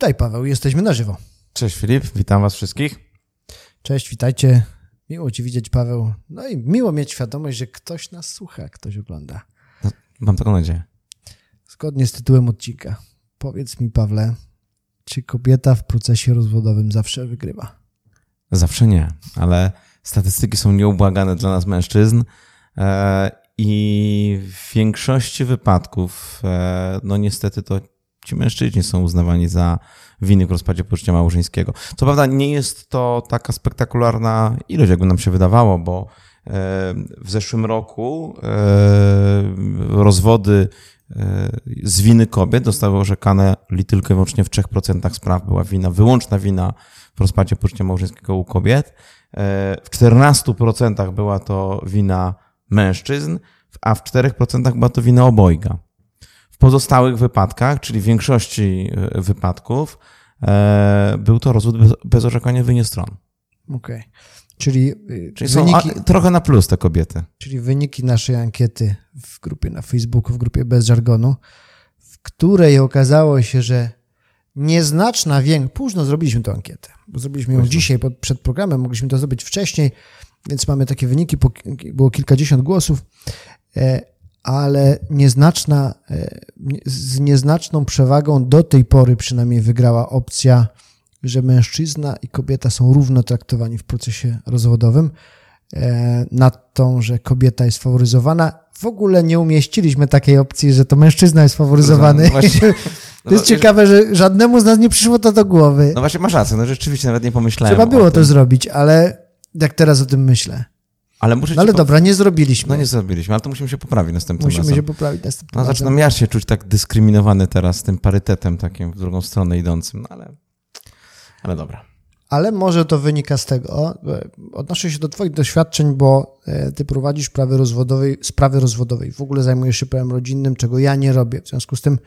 Witaj Paweł, jesteśmy na żywo. Cześć Filip, witam was wszystkich. Cześć, witajcie. Miło Cię widzieć, Paweł. No i miło mieć świadomość, że ktoś nas słucha, ktoś ogląda. No, mam taką nadzieję. Zgodnie z tytułem odcinka. Powiedz mi, Pawle, czy kobieta w procesie rozwodowym zawsze wygrywa? Zawsze nie, ale statystyki są nieubłagane dla nas mężczyzn e, i w większości wypadków, e, no niestety to ci mężczyźni są uznawani za winy w rozpadzie poczucia małżeńskiego. Co prawda nie jest to taka spektakularna ilość, jakby nam się wydawało, bo e, w zeszłym roku rozwody z winy kobiet zostały orzekane tylko i wyłącznie w 3% spraw była wina, wyłączna wina w rozpadzie poczucia małżeńskiego u kobiet. W 14% była to wina mężczyzn, a w 4% była to wina obojga. Pozostałych wypadkach, czyli w większości e, wypadków, e, był to rozwód bez orzekania wynie stron. Okej. Okay. Czyli, czyli wyniki, są trochę na plus te kobiety. Czyli wyniki naszej ankiety w grupie na Facebooku, w grupie Bez Żargonu, w której okazało się, że nieznaczna większość, późno zrobiliśmy tę ankietę, bo zrobiliśmy ją późno. dzisiaj pod, przed programem, mogliśmy to zrobić wcześniej, więc mamy takie wyniki, było kilkadziesiąt głosów, e, ale nieznaczna, e, z nieznaczną przewagą do tej pory przynajmniej wygrała opcja że mężczyzna i kobieta są równo traktowani w procesie rozwodowym, e, nad tą, że kobieta jest faworyzowana. W ogóle nie umieściliśmy takiej opcji, że to mężczyzna jest faworyzowany. No właśnie, to jest no, ciekawe, że żadnemu z nas nie przyszło to do głowy. No właśnie masz rację, no rzeczywiście nawet nie pomyślałem. Trzeba było to zrobić, ale jak teraz o tym myślę. Ale, muszę no ale dobra, nie zrobiliśmy. No nie zrobiliśmy, ale to musimy się poprawić następnym musimy razem. Musimy się poprawić następnym no, razem. Zaczynam ja się czuć tak dyskryminowany teraz z tym parytetem takim w drugą stronę idącym, no ale... Ale dobra. Ale może to wynika z tego, e, odnoszę się do Twoich doświadczeń, bo e, Ty prowadzisz sprawy rozwodowej, sprawy rozwodowej, w ogóle zajmujesz się prawem rodzinnym, czego ja nie robię. W związku z tym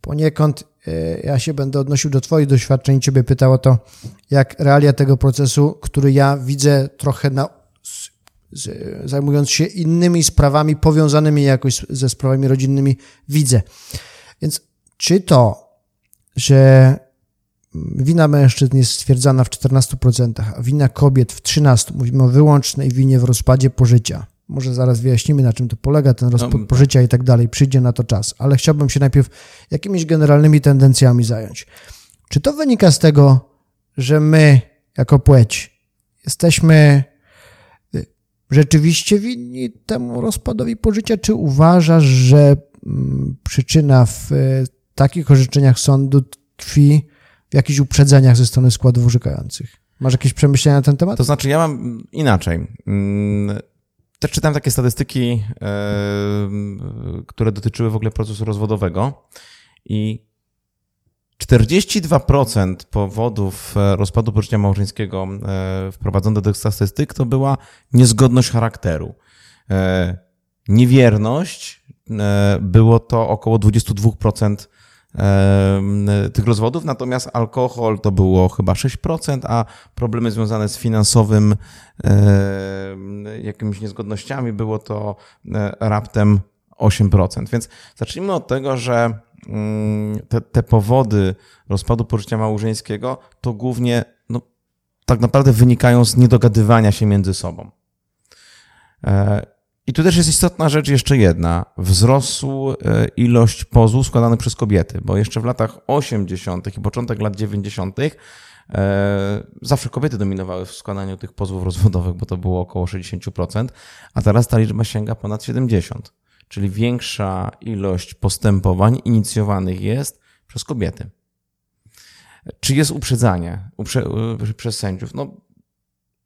poniekąd e, ja się będę odnosił do Twoich doświadczeń i Ciebie pytał o to, jak realia tego procesu, który ja widzę trochę na, zajmując się innymi sprawami powiązanymi jakoś ze sprawami rodzinnymi, widzę. Więc czy to, że wina mężczyzn jest stwierdzana w 14%, a wina kobiet w 13%. Mówimy o wyłącznej winie w rozpadzie pożycia. Może zaraz wyjaśnimy, na czym to polega, ten rozpad no, pożycia i tak dalej. Przyjdzie na to czas. Ale chciałbym się najpierw jakimiś generalnymi tendencjami zająć. Czy to wynika z tego, że my, jako płeć, jesteśmy rzeczywiście winni temu rozpadowi pożycia, czy uważasz, że mm, przyczyna w y, takich orzeczeniach sądu tkwi w jakichś uprzedzeniach ze strony składów orzekających. Masz jakieś przemyślenia na ten temat? To znaczy, ja mam inaczej. Mm, też czytałem takie statystyki, e, które dotyczyły w ogóle procesu rozwodowego i 42% powodów e, rozpadu pożycia małżeńskiego e, wprowadzonych do tych statystyk to była niezgodność charakteru. Niewierność było to około 22% tych rozwodów, natomiast alkohol to było chyba 6%, a problemy związane z finansowym jakimiś niezgodnościami było to e, raptem 8%. Więc zacznijmy od tego, że te, te powody rozpadu pożycia małżeńskiego to głównie no, tak naprawdę wynikają z niedogadywania się między sobą. E, i tu też jest istotna rzecz jeszcze jedna. Wzrosł e, ilość pozwów składanych przez kobiety, bo jeszcze w latach 80. i początek lat 90. E, zawsze kobiety dominowały w składaniu tych pozwów rozwodowych, bo to było około 60%, a teraz ta liczba sięga ponad 70%. Czyli większa ilość postępowań inicjowanych jest przez kobiety. Czy jest uprzedzanie uprze przez sędziów? No,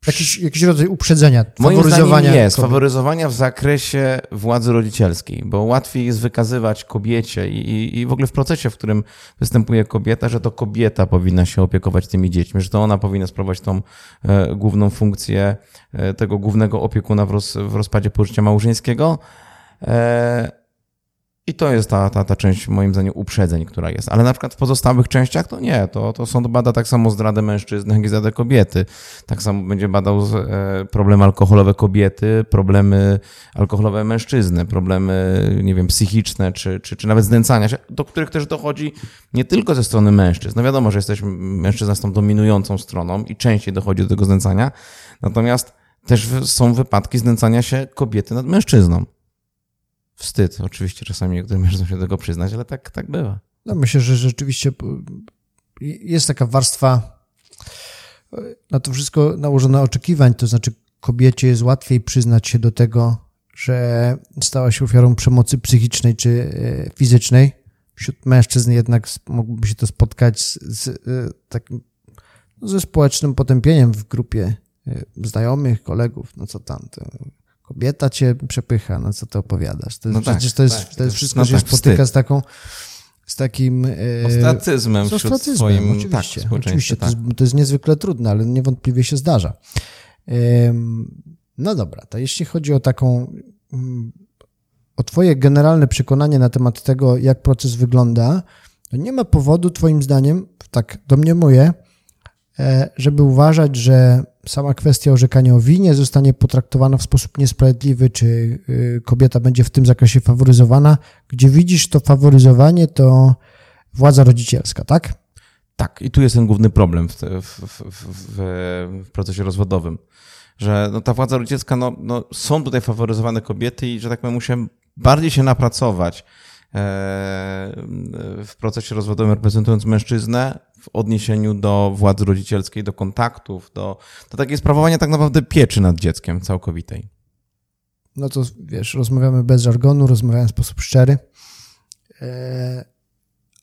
Jakiś, jakiś rodzaj uprzedzenia, Moim faworyzowania. jest, kobiet. faworyzowania w zakresie władzy rodzicielskiej, bo łatwiej jest wykazywać kobiecie i, i, i w ogóle w procesie, w którym występuje kobieta, że to kobieta powinna się opiekować tymi dziećmi, że to ona powinna sprawować tą e, główną funkcję e, tego głównego opiekuna w, roz, w rozpadzie pożycia małżeńskiego. E, I to jest ta, ta, ta część, moim zdaniem, uprzedzeń, która jest. Ale na przykład w pozostałych częściach to nie. To, to sąd bada tak samo zdradę mężczyzny, jak i zdradę kobiety. Tak samo będzie badał e, problemy alkoholowe kobiety, problemy alkoholowe mężczyzny, problemy, nie wiem, psychiczne, czy, czy, czy nawet znęcania się, do których też dochodzi nie tylko ze strony mężczyzn. No wiadomo, że jesteśmy, mężczyzna z tą dominującą stroną i częściej dochodzi do tego znęcania. Natomiast też są wypadki znęcania się kobiety nad mężczyzną wstyd. Oczywiście czasami niektórym mężczyznom się do tego przyznać, ale tak, tak bywa. No myślę, że rzeczywiście jest taka warstwa na to wszystko nałożona oczekiwań, to znaczy kobiecie jest łatwiej przyznać się do tego, że stała się ofiarą przemocy psychicznej czy e, fizycznej. Wśród mężczyzn jednak mógłby się to spotkać z, z e, takim no, ze społecznym potępieniem w grupie e, znajomych, kolegów, no co tam, kobieta cię przepycha, no co ty opowiadasz? To jest, no tak, przecież to jest, tak, to jest wszystko no się tak, spotyka wstyd. z taką z takim... E, ostracyzmem z ostracyzmem, swoim... oczywiście. Tak, oczywiście to, jest, to jest niezwykle trudne, ale niewątpliwie się zdarza. No dobra, to jeśli chodzi o taką mm, o twoje generalne przekonanie na temat tego, jak proces wygląda, to nie ma powodu, twoim zdaniem, tak do mnie moje, e, żeby uważać, że sama kwestia orzekania o winie zostanie potraktowana w sposób niesprawiedliwy, czy y, kobieta będzie w tym zakresie faworyzowana. Gdzie widzisz to faworyzowanie, to władza rodzicielska, tak? Tak, i tu jest ten główny problem w, w, w, w procesie rozwodowym, że no, ta władza rodzicielska, no, no, są tutaj faworyzowane kobiety i, że tak powiem, muszę bardziej się napracować e, w procesie rozwodowym reprezentując mężczyznę, w odniesieniu do władzy rodzicielskiej, do kontaktów, do, do takiego sprawowania tak naprawdę pieczy nad dzieckiem całkowitej. No to wiesz, rozmawiamy bez żargonu, rozmawiamy w sposób szczery. E,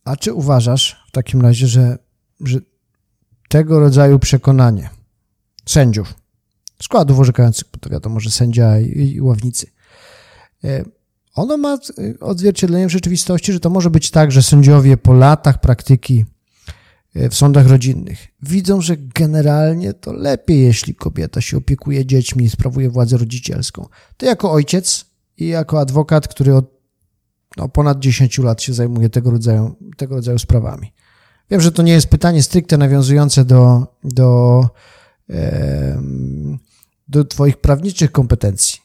a czy uważasz w takim razie, że, że tego rodzaju przekonanie sędziów, składów orzekających, bo to wiadomo, że sędzia i, i ławnicy, e, ono ma odzwierciedlenie w rzeczywistości, że to może być tak, że sędziowie po latach praktyki E, w sądach rodzinnych widzą, że generalnie to lepiej, jeśli kobieta się opiekuje dziećmi i sprawuje władzę rodzicielską. To jako ojciec i jako adwokat, który od no, ponad 10 lat się zajmuje tego rodzaju, tego rodzaju sprawami. Wiem, że to nie jest pytanie stricte nawiązujące do, do, do Twoich prawniczych kompetencji,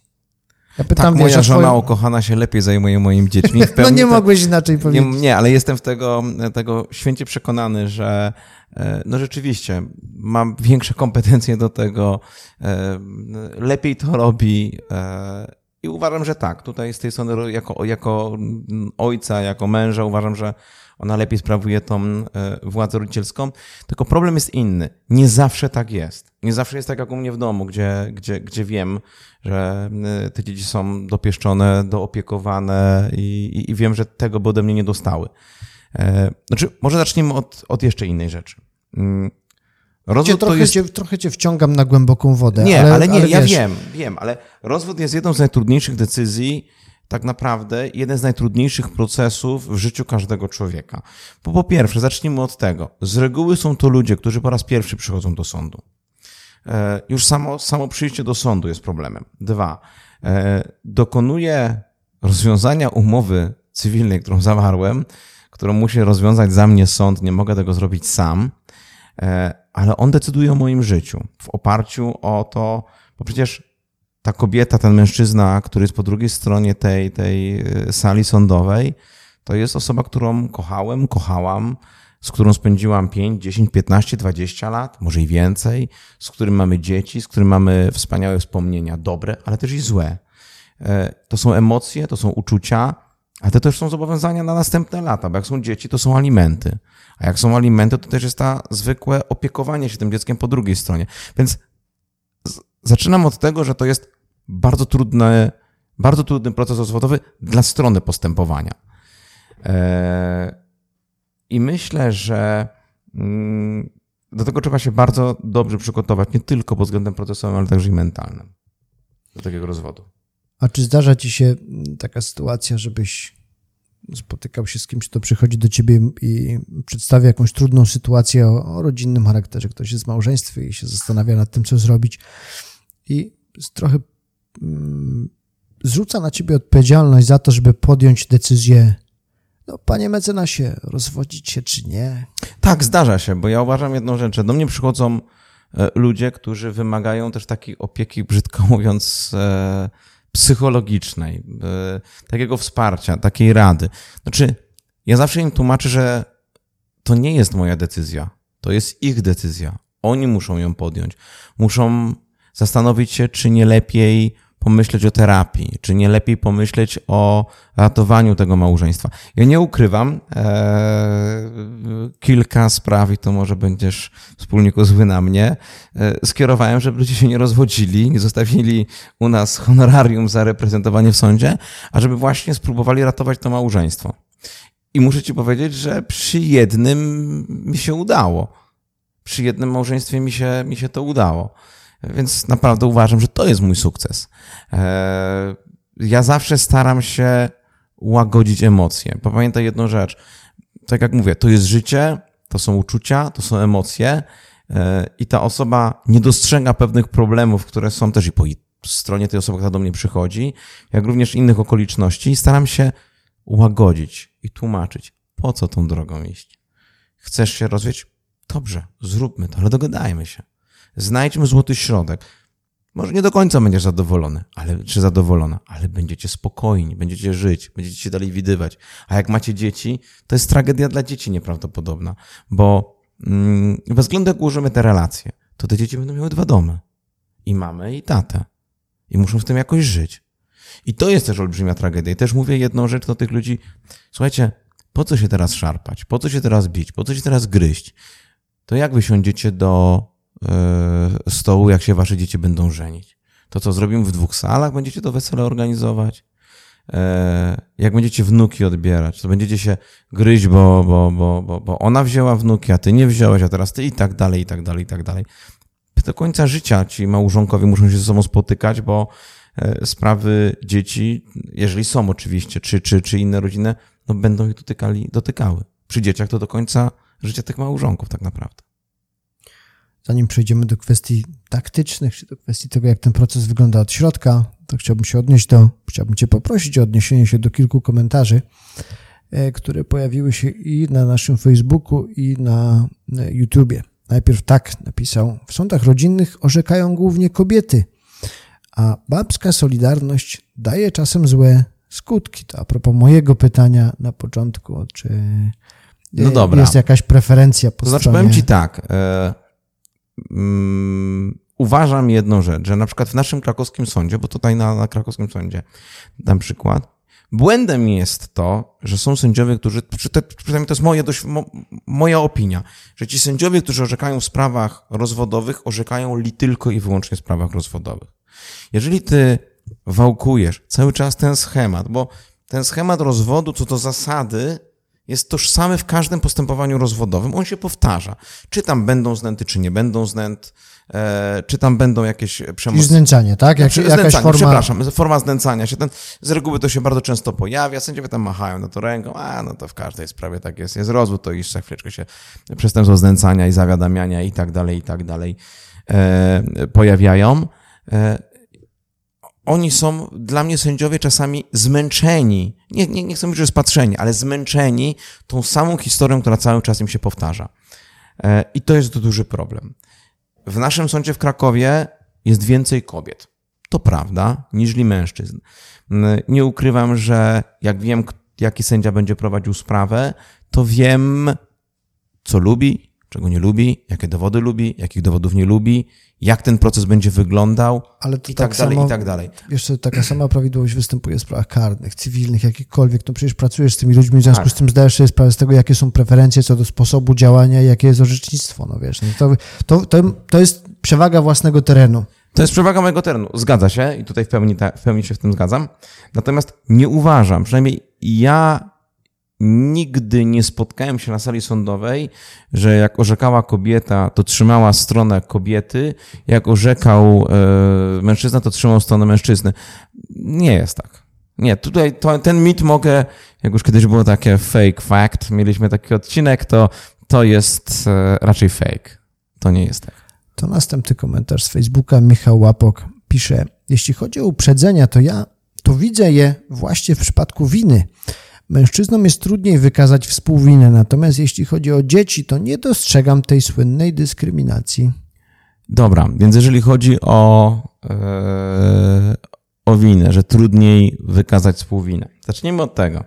ja pytam, tak, moja żona twoją... ukochana się lepiej zajmuje moimi dziećmi. no nie mogłeś inaczej powiedzieć. Nie, nie, ale jestem w tego, tego święcie przekonany, że e, no rzeczywiście mam większe kompetencje do tego, e, lepiej to robi e, i uważam, że tak. Tutaj z tej strony jako, jako ojca, jako męża uważam, że ona lepiej sprawuje tą e, władzę rodzicielską. Tylko problem jest inny. Nie zawsze tak jest. Nie zawsze jest tak jak u mnie w domu, gdzie, gdzie, gdzie wiem, że e, te dzieci są dopieszczone, doopiekowane i, i wiem, że tego by ode mnie nie dostały. E, znaczy, może zacznijmy od, od jeszcze innej rzeczy. Mm, rozwód trochę, jest... cię, trochę cię wciągam na głęboką wodę. Nie, ale, ale nie, ale ja wiem, wiem, ale rozwód jest jedną z najtrudniejszych decyzji, tak naprawdę jeden z najtrudniejszych procesów w życiu każdego człowieka. Bo po pierwsze, zacznijmy od tego. Z reguły są to ludzie, którzy po raz pierwszy przychodzą do sądu. E, już samo, samo przyjście do sądu jest problemem. Dwa, e, dokonuję rozwiązania umowy cywilnej, którą zawarłem, którą musi rozwiązać za mnie sąd, nie mogę tego zrobić sam, e, ale on decyduje o moim życiu w oparciu o to, bo przecież ta kobieta, ten mężczyzna, który jest po drugiej stronie tej, tej e, sali sądowej, to jest osoba, którą kochałem, kochałam, z którą spędziłam 5, 10, 15, 20 lat, może i więcej, z którym mamy dzieci, z którym mamy wspaniałe wspomnienia, dobre, ale też i złe. E, to są emocje, to są uczucia, ale to też są zobowiązania na następne lata, bo jak są dzieci, to są alimenty. A jak są alimenty, to też jest ta zwykłe opiekowanie się tym dzieckiem po drugiej stronie. Więc Zaczynam od tego, że to jest bardzo trudny, bardzo trudny proces rozwodowy dla strony postępowania. E, I myślę, że mm, do tego trzeba się bardzo dobrze przygotować, nie tylko pod względem procesowym, ale także i mentalnym, do takiego rozwodu. A czy zdarza ci się taka sytuacja, żebyś spotykał się z kimś, kto przychodzi do ciebie i przedstawia jakąś trudną sytuację o, o rodzinnym charakterze, ktoś jest w małżeństwie i się zastanawia nad tym, co zrobić i trochę mm, zrzuca na ciebie odpowiedzialność za to, żeby podjąć decyzję, no panie mecenasie, rozwodzić się czy nie? Tak, zdarza się, bo ja uważam jedną rzecz, że do mnie przychodzą e, ludzie, którzy wymagają też takiej opieki, brzydko mówiąc, e, psychologicznej, e, takiego wsparcia, takiej rady. Znaczy, ja zawsze im tłumaczę, że to nie jest moja decyzja, to jest ich decyzja. Oni muszą ją podjąć. Muszą zastanowić się, czy nie lepiej pomyśleć o terapii, czy nie lepiej pomyśleć o ratowaniu tego małżeństwa. Ja nie ukrywam, e, kilka spraw, i to może będziesz wspólniku zły na mnie, e, skierowałem, żeby ludzie się nie rozwodzili, nie zostawili u nas honorarium za reprezentowanie w sądzie, a żeby właśnie spróbowali ratować to małżeństwo. I muszę ci powiedzieć, że przy jednym mi się udało. Przy jednym małżeństwie mi się, mi się to udało. Więc naprawdę uważam, że to jest mój sukces. E, ja zawsze staram się łagodzić emocje. Pamiętaj jedną rzecz. Tak jak mówię, to jest życie, to są uczucia, to są emocje e, i ta osoba nie dostrzega pewnych problemów, które są też i po stronie tej osoby, która do mnie przychodzi, jak również innych okoliczności i staram się łagodzić i tłumaczyć, po co tą drogą iść. Chcesz się rozwijać? Dobrze, zróbmy to, ale dogadajmy się. Znajdźmy złoty środek. Może nie do końca będziesz zadowolony, ale, czy zadowolona, ale będziecie spokojni, będziecie żyć, będziecie się dalej widywać. A jak macie dzieci, to jest tragedia dla dzieci nieprawdopodobna, bo mm, bez względu jak ułożymy te relacje, to te dzieci będą miały dwa domy. I mamę, i tatę. I muszą w tym jakoś żyć. I to jest też olbrzymia tragedia. I też mówię jedną rzecz do tych ludzi. Słuchajcie, po co się teraz szarpać? Po co się teraz bić? Po co się teraz gryźć? To jak wysiądziecie do stołu, jak się wasze dzieci będą żenić. To, co zrobimy w dwóch salach, będziecie to wesele organizować. E, jak będziecie wnuki odbierać, to będziecie się gryźć, bo, bo, bo, bo, bo ona wzięła wnuki, a ty nie wziąłeś, a teraz ty i tak dalej, i tak dalej, i tak dalej. Do końca życia ci małżonkowie muszą się ze sobą spotykać, bo e, sprawy dzieci, jeżeli są oczywiście, czy, czy, czy inne rodziny, no będą ich dotykali, dotykały. Przy dzieciach to do końca życia tych małżonków tak naprawdę zanim przejdziemy do kwestii taktycznych, czy do kwestii tego, jak ten proces wygląda od środka, to chciałbym się odnieść do, chciałbym Cię poprosić o odniesienie się do kilku komentarzy, e, które pojawiły się i na naszym Facebooku, i na YouTubie. Najpierw tak napisał: W sądach rodzinnych orzekają głównie kobiety, a babska solidarność daje czasem złe skutki. To a propos mojego pytania na początku, czy no dobra. jest jakaś preferencja po to znaczy, powiem Ci tak. E, um, uważam jedną rzecz, że na przykład w naszym krakowskim sądzie, bo tutaj na, na krakowskim sądzie dam przykład, Błędem jest to, że są sędziowie, którzy, przynajmniej to jest moje, dość, mo, moja opinia, że ci sędziowie, którzy orzekają w sprawach rozwodowych, orzekają li tylko i wyłącznie w sprawach rozwodowych. Jeżeli ty wałkujesz cały czas ten schemat, bo ten schemat rozwodu co do zasady jest tożsamy w każdym postępowaniu rozwodowym, on się powtarza. Czy tam będą znęty, czy nie będą znęt, e, czy tam będą jakieś przemoc... znęcanie, tak? Jak, znaczy, jakaś forma... Przepraszam, forma znęcania się. Ten, z reguły to się bardzo często pojawia, sędziowie tam machają na to ręką, a no to w każdej sprawie tak jest. Jest rozwód, to już za chwileczkę się przestępstwo znęcania i zawiadamiania i tak dalej, i tak dalej e, pojawiają. E, oni są dla mnie sędziowie czasami zmęczeni. Nie, nie, nie chcę mówić, że spatrzeni, ale zmęczeni tą samą historią, która cały czas im się powtarza. E, I to jest duży problem. W naszym sądzie w Krakowie jest więcej kobiet. To prawda, niżli mężczyzn. Nie ukrywam, że jak wiem, jaki sędzia będzie prowadził sprawę, to wiem, co lubi, czego nie lubi, jakie dowody lubi, jakich dowodów nie lubi, jak ten proces będzie wyglądał Ale to i tak, tak dalej, samo, i tak dalej. Wiesz taka sama prawidłowość występuje w sprawach karnych, cywilnych, jakichkolwiek. No przecież pracujesz z tymi ludźmi, w związku tak. z tym zdajesz sobie sprawę z tego, jakie są preferencje co do sposobu działania i jakie jest orzecznictwo. No wiesz, no to, to, to, to jest przewaga własnego terenu. To jest przewaga mojego terenu. Zgadza się i tutaj w pełni, w pełni się w tym zgadzam. Natomiast nie uważam, przynajmniej ja nigdy nie spotkałem się na sali sądowej, że jak orzekała kobieta, to trzymała stronę kobiety, jak orzekał e, mężczyzna, to trzymał stronę mężczyzny. Nie jest tak. Nie, tutaj to, ten mit mogę, jak już kiedyś było takie fake fact, mieliśmy taki odcinek, to to jest e, raczej fake. To nie jest tak. To następny komentarz z Facebooka. Michał Łapok pisze, jeśli chodzi o uprzedzenia, to ja to widzę je właśnie w przypadku winy. Mężczyznom jest trudniej wykazać współwinę, natomiast jeśli chodzi o dzieci, to nie dostrzegam tej słynnej dyskryminacji. Dobra, więc jeżeli chodzi o, yy, o winę, że trudniej wykazać współwinę. Zacznijmy od tego,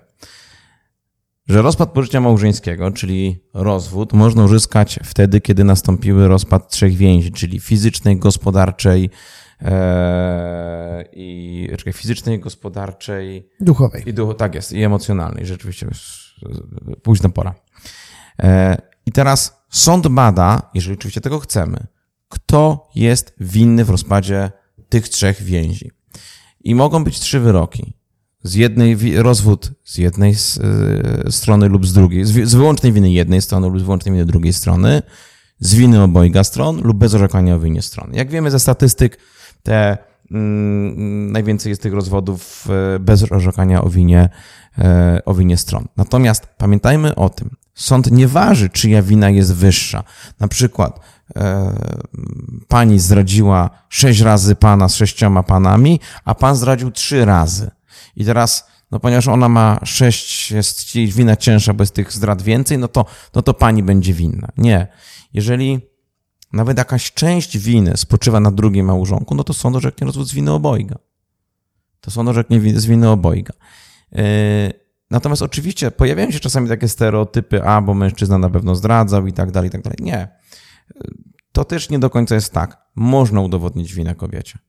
że rozpad pożycia małżeńskiego, czyli rozwód, można uzyskać wtedy, kiedy nastąpiły rozpad trzech więzi, czyli fizycznej, gospodarczej i czekaj, fizycznej, gospodarczej. Duchowej. I duch, tak jest, i emocjonalnej, rzeczywiście już późna pora. E, I teraz sąd bada, jeżeli oczywiście tego chcemy, kto jest winny w rozpadzie tych trzech więzi. I mogą być trzy wyroki. Z jednej, rozwód z jednej z, y, strony lub z drugiej, z, z wyłącznej winy jednej strony lub z wyłącznej winy drugiej strony, z winy obojga stron lub bez orzekania o winie strony. Jak wiemy ze statystyk, te mm, najwięcej jest tych rozwodów y, bez orzekania o winie, y, o winie stron. Natomiast pamiętajmy o tym, sąd nie waży, czyja wina jest wyższa. Na przykład E, pani zdradziła sześć razy pana z sześcioma panami, a pan zdradził trzy razy. I teraz, no ponieważ ona ma sześć, jest wina cięższa, bo jest tych zdrad więcej, no to, no to pani będzie winna. Nie. Jeżeli nawet jakaś część winy spoczywa na drugim małżonku, no to sąd orzeknie rozwód z winy obojga. To sąd orzeknie z winy obojga. Yy, natomiast oczywiście pojawiają się czasami takie stereotypy, a bo mężczyzna na pewno zdradzał i tak dalej, i tak dalej. Nie to też nie do końca jest tak. Można udowodnić winę kobiecie.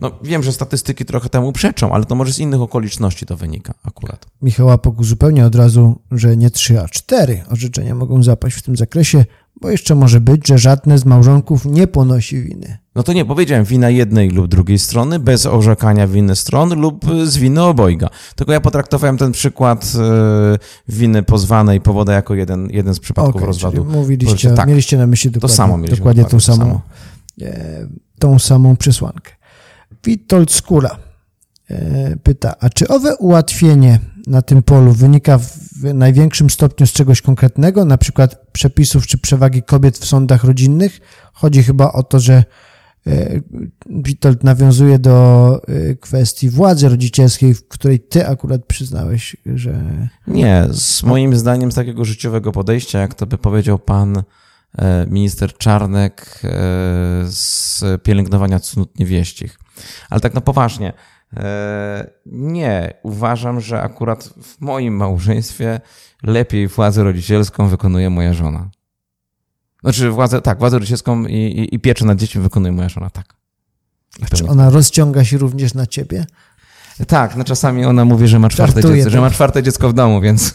No wiem, że statystyki trochę temu przeczą, ale to może z innych okoliczności to wynika akurat. Michał Apok uzupełnia od razu, że nie trzy, a cztery orzeczenia mogą zapaść w tym zakresie, bo jeszcze może być, że żadne z małżonków nie ponosi winy. No to nie, powiedziałem wina jednej lub drugiej strony, bez orzekania winy stron lub z winy obojga. Tylko ja potraktowałem ten przykład e, winy pozwanej powoda jako jeden, jeden z przypadków okay, rozwodu. Mówiliście, tak, mieliście na myśli dokładnie, to samo mieliśmy dokładnie tą, samą, samo. E, tą samą przesłankę. Witold Skóra e, pyta, a czy owe ułatwienie na tym polu wynika w największym stopniu z czegoś konkretnego, na przykład przepisów czy przewagi kobiet w sądach rodzinnych? Chodzi chyba o to, że e, Witold nawiązuje do e, kwestii władzy rodzicielskiej, w której ty akurat przyznałeś, że... Nie, z moim zdaniem z takiego życiowego podejścia, jak to by powiedział pan minister Czarnek z pielęgnowania cnót niewieścich. Ale tak na poważnie, e, nie, uważam, że akurat w moim małżeństwie lepiej władzę rodzicielską wykonuje moja żona. Znaczy, władzę, tak, władzę rodzicielską i, i, i pieczę nad dziećmi wykonuje moja żona, tak. Czy ona rozciąga się również na ciebie? Tak, no czasami ona mówi, że ma czwarte, dziecko, że ma czwarte dziecko w domu, więc.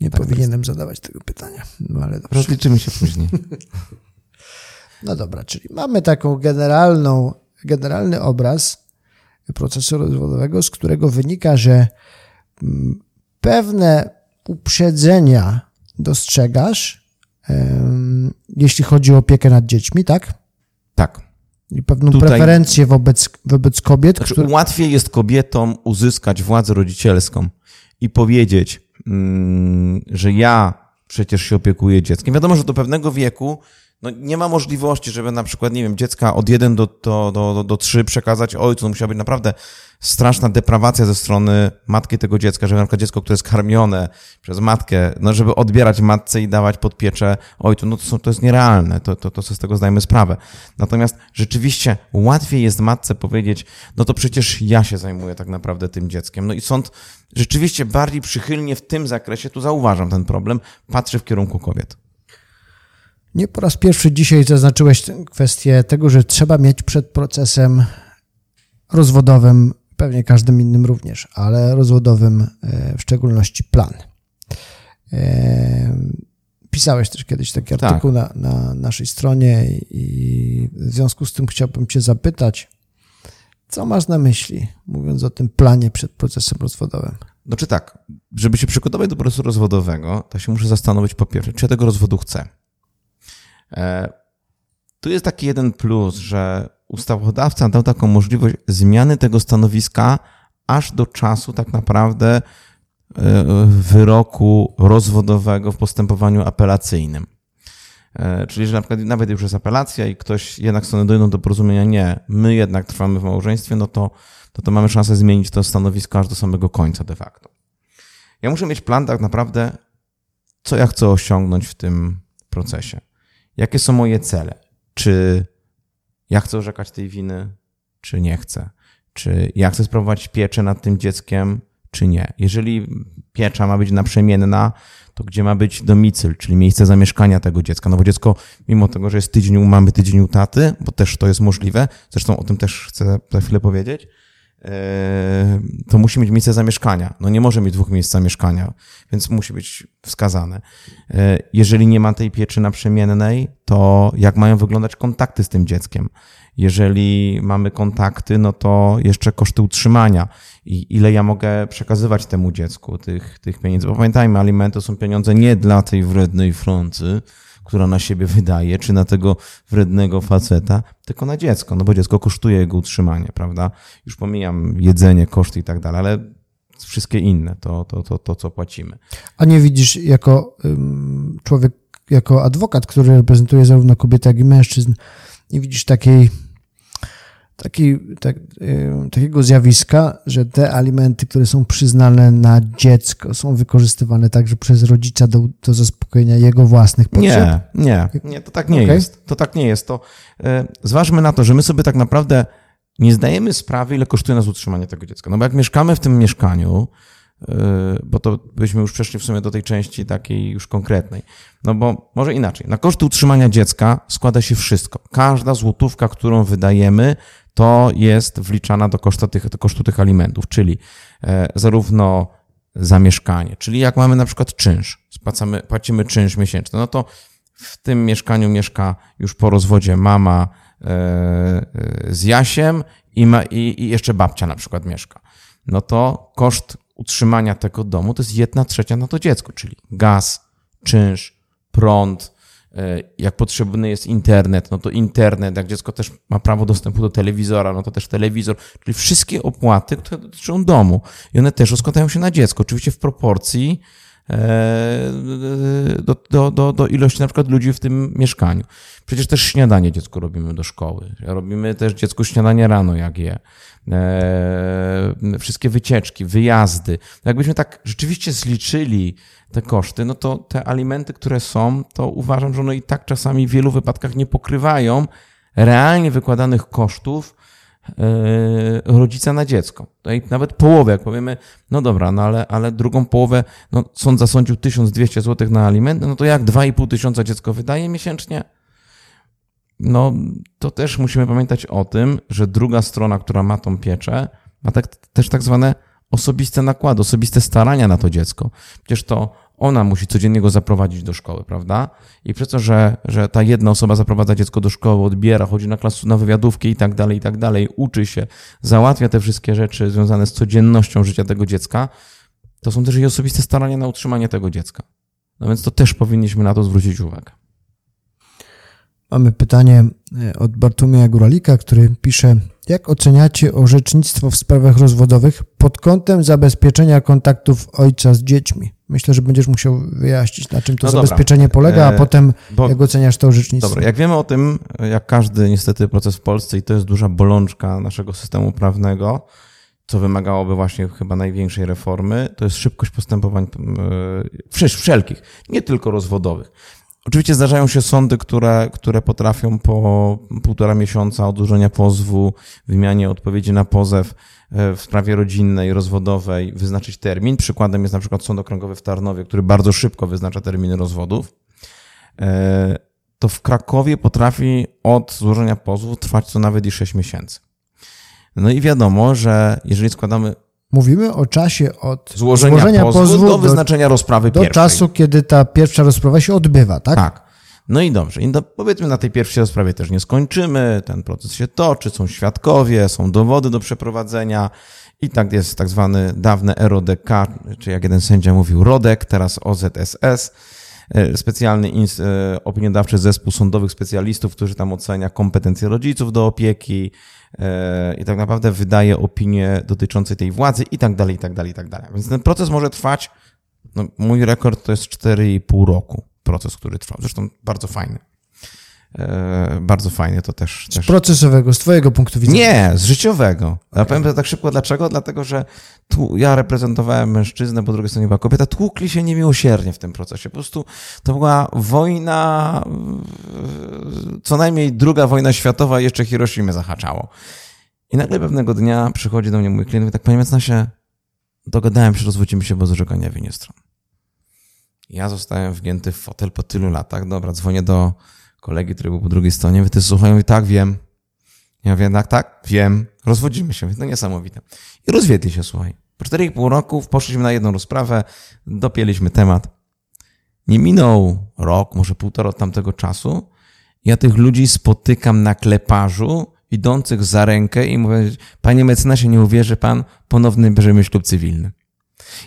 Nie tak powinienem zadawać tego pytania, no ale dobrze. Rozliczymy się później. No dobra, czyli mamy taką generalną, generalny obraz procesu rozwodowego, z którego wynika, że mm, pewne uprzedzenia dostrzegasz, jeśli chodzi o opiekę nad dziećmi, tak? Tak. I pewną Tutaj, preferencję wobec, wobec kobiet. Znaczy, które... Łatwiej jest kobietom uzyskać władzę rodzicielską i powiedzieć, mm, że ja przecież się opiekuję dzieckiem. Wiadomo, że do pewnego wieku no nie ma możliwości, żeby na przykład, nie wiem, dziecka od 1 do, do, do, do 3 przekazać ojcu. To musiała być naprawdę straszna deprawacja ze strony matki tego dziecka, żeby na przykład dziecko, które jest karmione przez matkę, no żeby odbierać matce i dawać pod pieczę ojcu, no to, są, to jest nierealne, to, to, to sobie z tego zdajemy sprawę. Natomiast rzeczywiście łatwiej jest matce powiedzieć, no to przecież ja się zajmuję tak naprawdę tym dzieckiem. No i sąd rzeczywiście bardziej przychylnie w tym zakresie, tu zauważam ten problem, patrzy w kierunku kobiet. Nie po raz pierwszy dzisiaj zaznaczyłeś kwestię tego, że trzeba mieć przed procesem rozwodowym, pewnie każdym innym również, ale rozwodowym e, w szczególności plan. E, pisałeś też kiedyś taki tak. artykuł na, na naszej stronie i w związku z tym chciałbym Cię zapytać, co masz na myśli, mówiąc o tym planie przed procesem rozwodowym? Znaczy tak, żeby się przygotować do procesu rozwodowego, to się muszę zastanowić po pierwsze, czy ja tego rozwodu chcę. E, tu jest taki jeden plus, że ustawodawca dał taką możliwość zmiany tego stanowiska aż do czasu tak naprawdę e, wyroku rozwodowego w postępowaniu apelacyjnym. E, czyli, że na przykład nawet już jest apelacja i ktoś jednak strony dojdą do porozumienia, nie, my jednak trwamy w małżeństwie, no to, to, to mamy szansę zmienić to stanowisko aż do samego końca de facto. Ja muszę mieć plan tak naprawdę, co ja chcę osiągnąć w tym procesie. Jakie są moje cele? Czy ja chcę orzekać tej winy, czy nie chcę? Czy ja chcę sprawować pieczę nad tym dzieckiem, czy nie? Jeżeli piecza ma być naprzemienna, to gdzie ma być domicyl, czyli miejsce zamieszkania tego dziecka? No bo dziecko, mimo tego, że jest tydzień mamy, tydzień u taty, bo też to jest możliwe, zresztą o tym też chcę za chwilę powiedzieć, to musi mieć miejsce zamieszkania. No nie może mieć dwóch miejsc zamieszkania, więc musi być wskazane. E, jeżeli nie ma tej pieczy naprzemiennej, to jak mają wyglądać kontakty z tym dzieckiem? Jeżeli mamy kontakty, no to jeszcze koszty utrzymania i ile ja mogę przekazywać temu dziecku tych, tych pieniędzy. Bo pamiętajmy, alimenty są pieniądze nie dla tej wrednej Francy, która na siebie wydaje, czy na tego wrednego faceta, tylko na dziecko, no bo dziecko kosztuje jego utrzymanie, prawda? Już pomijam jedzenie, koszty i tak dalej, ale wszystkie inne, to, to, to, to co płacimy. A nie widzisz jako człowiek, jako adwokat, który reprezentuje zarówno kobiety, jak i mężczyzn, nie widzisz takiej taki, tak, takiego zjawiska, że te alimenty, które są przyznane na dziecko, są wykorzystywane także przez rodzica do, do zaspokojenia jego własnych potrzeb? Nie, nie, nie, to tak nie okay. jest. To tak nie jest. To e, zważmy na to, że my sobie tak naprawdę nie zdajemy sprawy, ile kosztuje nas utrzymanie tego dziecka. No bo jak mieszkamy w tym mieszkaniu, e, bo to byśmy już przeszli w sumie do tej części takiej już konkretnej. No bo może inaczej. Na koszty utrzymania dziecka składa się wszystko. Każda złotówka, którą wydajemy, to jest wliczana do kosztu tych, do kosztu tych alimentów, czyli e, zarówno zamieszkanie, czyli jak mamy na przykład czynsz, spłacamy, płacimy czynsz miesięczny, no to w tym mieszkaniu mieszka już po rozwodzie mama e, e, z Jasiem i, ma, i, i jeszcze babcia na przykład mieszka. No to koszt utrzymania tego domu to jest jedna trzecia na to dziecko, czyli gaz, czynsz, prąd, jak potrzebny jest internet, no to internet, jak dziecko też ma prawo dostępu do telewizora, no to też telewizor, czyli wszystkie opłaty, które dotyczą domu i one też rozkładają się na dziecko, oczywiście w proporcji e, do, do, do, do ilości na przykład ludzi w tym mieszkaniu. Przecież też śniadanie dziecku robimy do szkoły. Robimy też dziecku śniadanie rano, jak je. E, wszystkie wycieczki, wyjazdy. Jakbyśmy tak rzeczywiście zliczyli te koszty, no to te alimenty, które są, to uważam, że one i tak czasami w wielu wypadkach nie pokrywają realnie wykładanych kosztów e, rodzica na dziecko. Tutaj nawet połowę, jak powiemy, no dobra, no ale, ale drugą połowę, no sąd zasądził 1200 zł na alimenty, no to jak 2,5 tysiąca dziecko wydaje miesięcznie? No to też musimy pamiętać o tym, że druga strona, która ma tą pieczę, ma tak, też tak zwane osobiste nakłady, osobiste starania na to dziecko. Przecież to ona musi codziennie go zaprowadzić do szkoły, prawda? I przez to, że, że ta jedna osoba zaprowadza dziecko do szkoły, odbiera, chodzi na klasę, na wywiadówkę i tak dalej, i tak dalej, uczy się, załatwia te wszystkie rzeczy związane z codziennością życia tego dziecka, to są też i osobiste starania na utrzymanie tego dziecka. No więc to też powinniśmy na to zwrócić uwagę. Mamy pytanie e, od Bartłomieja Guralika, który pisze, jak oceniacie orzecznictwo w sprawach rozwodowych pod kątem zabezpieczenia kontaktów ojca z dziećmi? Myślę, że będziesz musiał wyjaśnić, na czym to no zabezpieczenie polega, a e, potem Bo, jak oceniasz to orzecznictwo. Dobra, jak wiemy o tym, jak każdy niestety proces w Polsce i to jest duża bolączka naszego systemu prawnego, co wymagałoby właśnie chyba największej reformy, to jest szybkość postępowań e, wszelkich, nie tylko rozwodowych. Oczywiście zdarzają się sądy, które, które potrafią po półtora miesiąca odłożenia pozwu, wymianie odpowiedzi na pozew e, w sprawie rodzinnej, rozwodowej wyznaczyć termin. Przykładem jest na przykład Sąd Okręgowy w Tarnowie, który bardzo szybko wyznacza terminy rozwodów. E, to w Krakowie potrafi od złożenia pozwu trwać co nawet i 6 miesięcy. No i wiadomo, że jeżeli składamy Mówimy o czasie od złożenia, złożenia pozwu, pozwu, do wyznaczenia do, rozprawy do pierwszej. Do czasu, kiedy ta pierwsza rozprawa się odbywa, tak? Tak. No i dobrze. I do, powiedzmy, na tej pierwszej rozprawie też nie skończymy, ten proces się toczy, są świadkowie, są dowody do przeprowadzenia i tak jest tak zwany dawny RODK, czy jak jeden sędzia mówił RODEK, teraz OZSS, specjalny e, opiniodawczy zespół sądowych specjalistów, którzy tam ocenia kompetencje rodziców do opieki, i tak naprawdę wydaje opinie dotyczące tej władzy i tak dalej, i tak dalej, i tak dalej. Więc ten proces może trwać, no, mój rekord to jest 4,5 roku. proces, który trwał. Zresztą bardzo fajny. E, bardzo fajnie to też. Z też... procesowego, z Twojego punktu widzenia? Nie, z życiowego. Okay. Ja powiem to tak szybko. Dlaczego? Dlatego, że tu ja reprezentowałem mężczyznę, po drugiej stronie była kobieta. Tłukli się niemiłosiernie w tym procesie. Po prostu to była wojna, co najmniej druga wojna światowa, jeszcze Hiroshima zahaczało. I nagle pewnego dnia przychodzi do mnie mój klient i tak, panie mecenasie, dogadałem się, rozwodzimy się bez orzekania winie stron. Ja zostałem wgięty w fotel po tylu latach. Dobra, dzwonię do kolegi, który był po drugiej stronie. Wy też słuchają i tak, wiem. Ja wiem, tak, tak, wiem. Rozwodzimy się. No niesamowite. I rozwiedli się, słuchaj. Po 4,5 roku poszliśmy na jedną rozprawę, dopięliśmy temat. Nie minął rok, może półtora od tamtego czasu. Ja tych ludzi spotykam na kleparzu, idących za rękę i mówię, panie mecenasie, nie uwierzy pan, ponowny bierzemy ślub cywilny.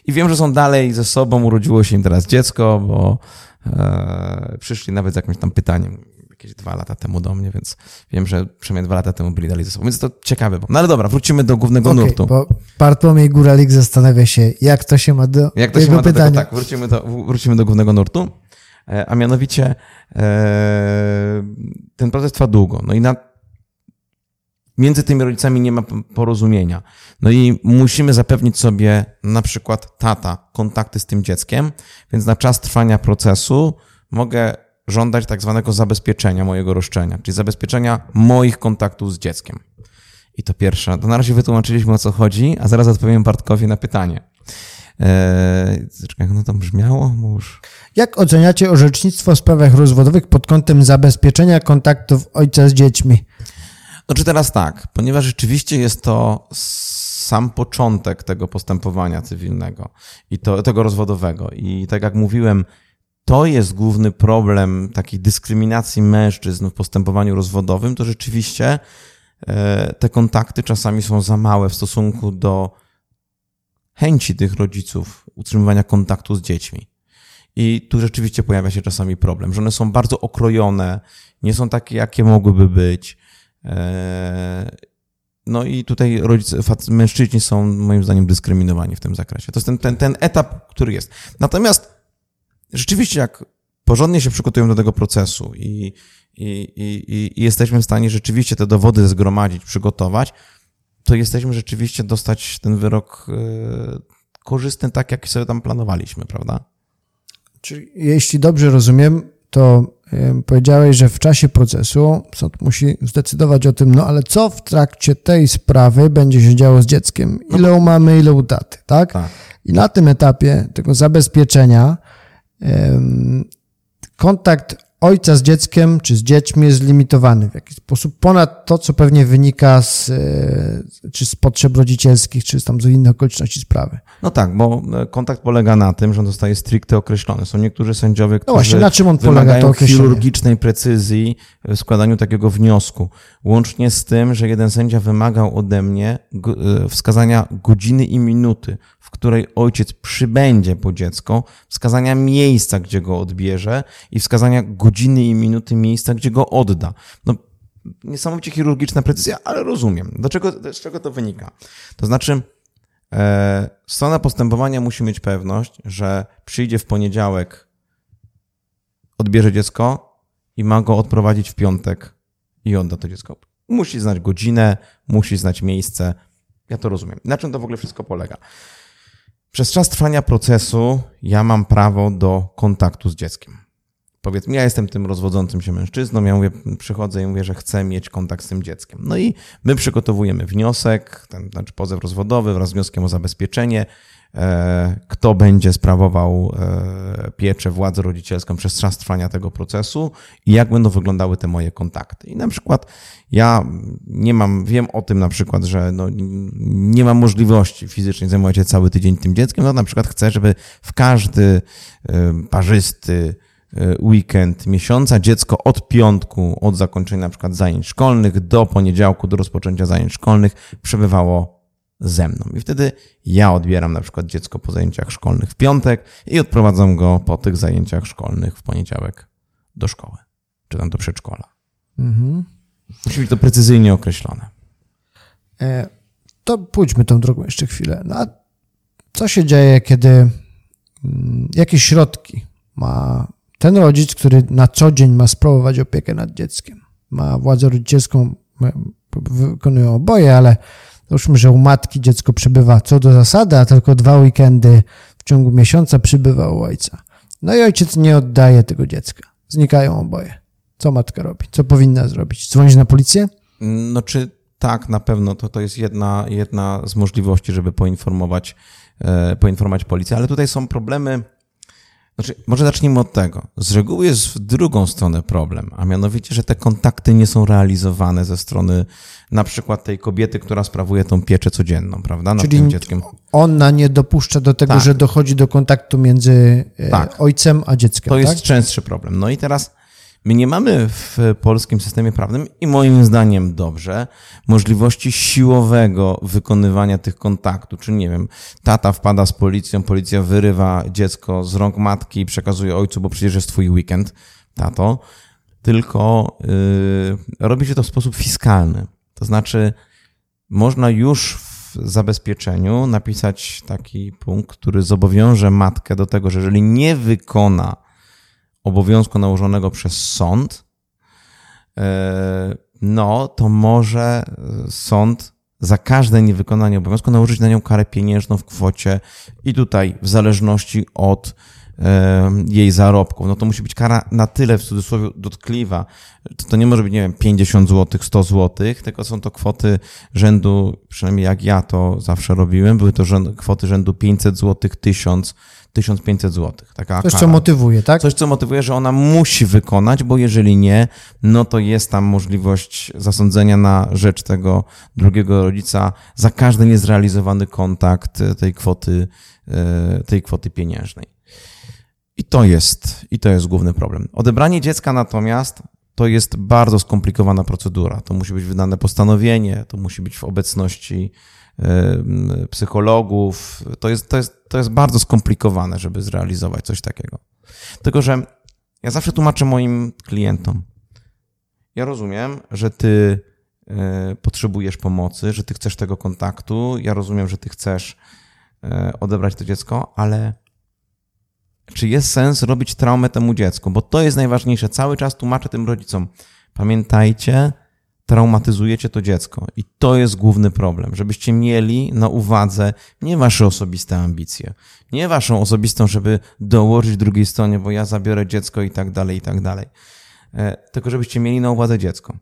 I wiem, że są dalej ze sobą, urodziło się im teraz dziecko, bo e, przyszli nawet z jakimś tam pytaniem jakieś dwa lata temu do mnie, więc wiem, że przynajmniej dwa lata temu byli dalej ze sobą, więc to ciekawe. No ale dobra, wrócimy do głównego okay, nurtu. Bo Bartłomiej Góralik zastanawia się, jak to się ma do jak to się ma pytania. Do tego, tak, wrócimy do, wrócimy do głównego nurtu, e, a mianowicie e, ten proces trwa długo. No i na między tymi rodzicami nie ma porozumienia. No i musimy zapewnić sobie na przykład tata kontakty z tym dzieckiem, więc na czas trwania procesu mogę żądać tak zwanego zabezpieczenia mojego roszczenia, czyli zabezpieczenia moich kontaktów z dzieckiem. I to pierwsze. To na razie wytłumaczyliśmy o co chodzi, a zaraz odpowiem Bartkowi na pytanie. Eee, jak no to brzmiało? Już... Jak oceniacie orzecznictwo w sprawach rozwodowych pod kątem zabezpieczenia kontaktów ojca z dziećmi? Znaczy teraz tak, ponieważ rzeczywiście jest to sam początek tego postępowania cywilnego i to, tego rozwodowego. I tak jak mówiłem, to jest główny problem takiej dyskryminacji mężczyzn w postępowaniu rozwodowym, to rzeczywiście e, te kontakty czasami są za małe w stosunku do chęci tych rodziców utrzymywania kontaktu z dziećmi. I tu rzeczywiście pojawia się czasami problem, że one są bardzo okrojone, nie są takie, jakie mogłyby być. E, no i tutaj rodzice, mężczyźni są moim zdaniem dyskryminowani w tym zakresie. To jest ten, ten, ten etap, który jest. Natomiast rzeczywiście jak porządnie się przygotujemy do tego procesu i, i, i, i jesteśmy w stanie rzeczywiście te dowody zgromadzić, przygotować, to jesteśmy rzeczywiście dostać ten wyrok e, korzystny tak, jak sobie tam planowaliśmy, prawda? Czyli jeśli dobrze rozumiem, to powiedziałeś, że w czasie procesu sąd musi zdecydować o tym, no ale co w trakcie tej sprawy będzie się działo z dzieckiem? Ile no. u mamy, ile u taty, tak? tak? I na tym etapie tego zabezpieczenia kontakt ojca z dzieckiem czy z dziećmi jest limitowany w jakiś sposób ponad to, co pewnie wynika z, e, czy z potrzeb rodzicielskich, czy tam z innych okoliczności sprawy. No tak, bo e, kontakt polega na tym, że on zostaje stricte określony. Są niektórzy sędziowie, którzy no właśnie, na czym on polega to chirurgicznej precyzji w składaniu takiego wniosku. Łącznie z tym, że jeden sędzia wymagał ode mnie e, wskazania godziny i minuty, w której ojciec przybędzie po dziecko, wskazania miejsca, gdzie go odbierze i wskazania godziny i minuty miejsca, gdzie go odda. No, niesamowicie chirurgiczna precyzja, ale rozumiem. Do czego, z czego to wynika? To znaczy, e, strona postępowania musi mieć pewność, że przyjdzie w poniedziałek, odbierze dziecko i ma go odprowadzić w piątek i odda to dziecko. Musi znać godzinę, musi znać miejsce. Ja to rozumiem. Na czym to w ogóle wszystko polega? Przez czas trwania procesu ja mam prawo do kontaktu z dzieckiem. Powiedzmy, ja jestem tym rozwodzącym się mężczyzną, ja mówię, przychodzę i mówię, że chcę mieć kontakt z tym dzieckiem. No i my przygotowujemy wniosek, ten, znaczy pozew rozwodowy wraz z wnioskiem o zabezpieczenie, e, kto będzie sprawował e, pieczę, władzę rodzicielską przez czas trwania tego procesu i jak będą wyglądały te moje kontakty. I na przykład ja nie mam, wiem o tym na przykład, że no, nie mam możliwości fizycznie zajmować się cały tydzień tym dzieckiem, no na przykład chcę, żeby w każdy e, parzysty, weekend miesiąca, dziecko od piątku, od zakończenia na przykład zajęć szkolnych do poniedziałku, do rozpoczęcia zajęć szkolnych przebywało ze mną. I wtedy ja odbieram na przykład dziecko po zajęciach szkolnych w piątek i odprowadzam go po tych zajęciach szkolnych w poniedziałek do szkoły, czy tam do przedszkola. Mhm. Musi być to precyzyjnie określone. E, to pójdźmy tą drogą jeszcze chwilę. No a co się dzieje, kiedy mm, jakieś środki ma ten rodzic, który na co dzień ma sprawować opiekę nad dzieckiem, ma władzę rodzicielską, wykonują oboje, ale załóżmy, że u matki dziecko przybywa co do zasady, a tylko dwa weekendy w ciągu miesiąca przybywa u ojca. No i ojciec nie oddaje tego dziecka. Znikają oboje. Co matka robi? Co powinna zrobić? Dzwonić na policję? No czy tak, na pewno to, to jest jedna, jedna z możliwości, żeby poinformować, e, poinformować policję, ale tutaj są problemy. Znaczy, może zacznijmy od tego. Z reguły jest w drugą stronę problem, a mianowicie, że te kontakty nie są realizowane ze strony na przykład tej kobiety, która sprawuje tą pieczę codzienną, prawda, nad Czyli tym dzieckiem. ona nie dopuszcza do tego, Tak. że dochodzi do kontaktu między e, Tak. ojcem a dzieckiem, To jest tak? częstszy problem. No i teraz my nie mamy w polskim systemie prawnym i moim zdaniem dobrze możliwości siłowego wykonywania tych kontaktów. Czy nie wiem, tata wpada z policją, policja wyrywa dziecko z rąk matki i przekazuje ojcu, bo przecież jest twój weekend, tato. Tylko yy, robi się to w sposób fiskalny. To znaczy, można już w zabezpieczeniu napisać taki punkt, który zobowiąże matkę do tego, że jeżeli nie wykona obowiązku nałożonego przez sąd, e, no to może e, sąd za każde niewykonanie obowiązku nałożyć na nią karę pieniężną w kwocie i tutaj w zależności od jej zarobków. No to musi być kara na tyle w cudzysłowie dotkliwa. To, to nie może być, nie wiem, 50 zł, 100 zł, tylko są to kwoty rzędu, przynajmniej jak ja to zawsze robiłem, były to rzęd, kwoty rzędu 500 zł, 1000, 1500 zł. Taka Coś, co kara. motywuje, tak? Coś, co motywuje, że ona musi wykonać, bo jeżeli nie, no to jest tam możliwość zasądzenia na rzecz tego drugiego rodzica za każdy niezrealizowany kontakt e, tej kwoty, e, tej kwoty pieniężnej. I to jest, i to jest główny problem. Odebranie dziecka natomiast to jest bardzo skomplikowana procedura. To musi być wydane postanowienie, to musi być w obecności psychologów. To jest, to, jest, to jest bardzo skomplikowane, żeby zrealizować coś takiego. Tylko, że ja zawsze tłumaczę moim klientom. Ja rozumiem, że ty e, potrzebujesz pomocy, że ty chcesz tego kontaktu. Ja rozumiem, że ty chcesz e, odebrać to dziecko, ale czy jest sens robić traumę temu dziecku? Bo to jest najważniejsze. Cały czas tłumaczę tym rodzicom. Pamiętajcie, traumatyzujecie to dziecko. I to jest główny problem, żebyście mieli na uwadze nie wasze osobiste ambicje, nie waszą osobistą, żeby dołożyć drugiej stronie, bo ja zabiorę dziecko i tak dalej, i tak dalej. E, Tylko żebyście mieli na uwadze dziecko,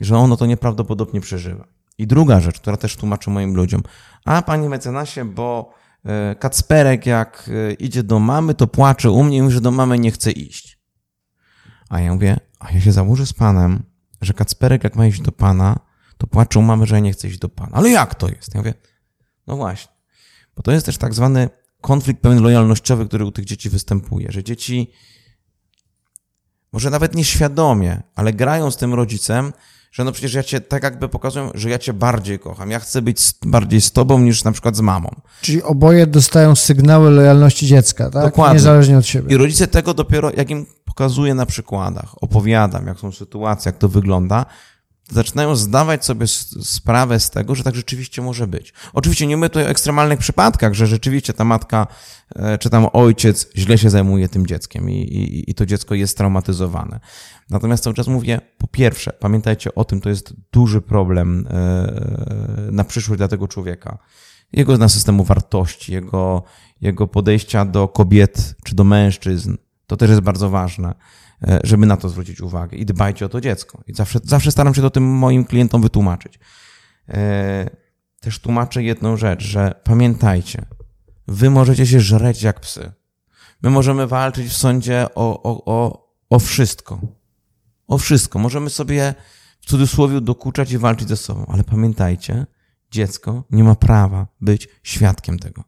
że ono to nieprawdopodobnie przeżywa. I druga rzecz, która też tłumaczę moim ludziom. A panie mecenasie, bo Kacperek jak e, idzie do mamy, to płacze u mnie mówi, że do mamy nie chce iść. A ja mówię, a ja się założę z panem, że Kacperek jak ma iść do pana, to płacze u mamy, że nie chcę iść do pana. Ale jak to jest? Ja mówię, no właśnie. Bo to jest też tak zwany konflikt pewien lojalnościowy, który u tych dzieci występuje, że dzieci może nawet nieświadomie, ale grają z tym rodzicem, że no przecież ja cię tak jakby pokazują, że ja cię bardziej kocham. Ja chcę być z, bardziej z tobą niż na przykład z mamą. Czyli oboje dostają sygnały lojalności dziecka, tak? Dokładnie. Niezależnie od siebie. I rodzice tego dopiero, jak im pokazuję na przykładach, opowiadam, jak są sytuacje, jak to wygląda, zaczynają zdawać sobie sprawę z tego, że tak rzeczywiście może być. Oczywiście nie mówię tutaj o ekstremalnych przypadkach, że rzeczywiście ta matka e, czy tam ojciec źle się zajmuje tym dzieckiem i, i, i to dziecko jest traumatyzowane. Natomiast cały czas mówię, po pierwsze, pamiętajcie o tym, to jest duży problem e, na przyszłość dla tego człowieka. Jego na systemu wartości, jego, jego podejścia do kobiet czy do mężczyzn. To też jest bardzo ważne, żeby na to zwrócić uwagę i dbajcie o to dziecko. I zawsze, zawsze staram się to tym moim klientom wytłumaczyć. E, Też tłumaczę jedną rzecz, że pamiętajcie, wy możecie się żreć jak psy. My możemy walczyć w sądzie o, o, o, o wszystko. O wszystko. Możemy sobie w cudzysłowie dokuczać i walczyć ze sobą, ale pamiętajcie, dziecko nie ma prawa być świadkiem tego.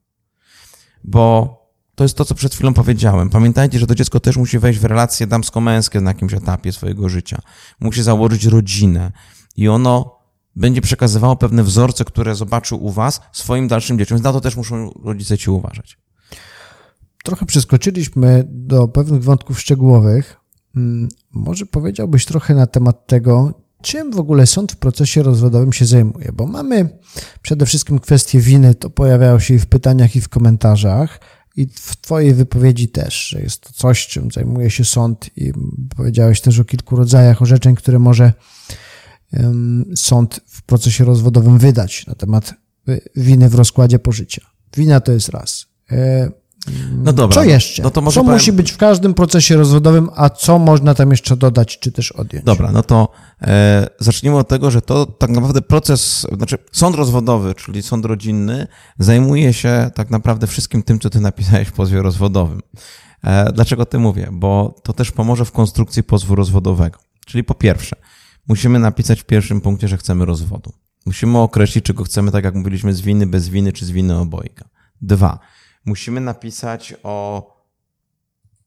Bo to jest to, co przed chwilą powiedziałem. Pamiętajcie, że to dziecko też musi wejść w relacje damsko-męskie na jakimś etapie swojego życia. Musi założyć rodzinę i ono będzie przekazywało pewne wzorce, które zobaczył u was swoim dalszym dzieciom. Więc na to też muszą rodzice ci uważać. Trochę przeskoczyliśmy do pewnych wątków szczegółowych. Mm, Może powiedziałbyś trochę na temat tego, czym w ogóle sąd w procesie rozwodowym się zajmuje? Bo mamy przede wszystkim kwestię winy, to pojawiało się i w pytaniach, i w komentarzach. I w Twojej wypowiedzi też, że jest to coś, czym zajmuje się sąd i powiedziałeś też o kilku rodzajach orzeczeń, które może sąd w procesie rozwodowym wydać na temat y, winy w rozkładzie pożycia. Wina to jest raz. No dobra. Co jeszcze? No to może co powiem... musi być w każdym procesie rozwodowym, a co można tam jeszcze dodać, czy też odjąć? Dobra, no to e, zacznijmy od tego, że to tak naprawdę proces, znaczy sąd rozwodowy, czyli sąd rodzinny, zajmuje się tak naprawdę wszystkim tym, co ty napisałeś w pozwie rozwodowym. E, dlaczego ty mówię? Bo to też pomoże w konstrukcji pozwu rozwodowego. Czyli po pierwsze, musimy napisać w pierwszym punkcie, że chcemy rozwodu. Musimy określić, czy go chcemy, tak jak mówiliśmy, z winy, bez winy, czy z winy obojga. Dwa, musimy napisać o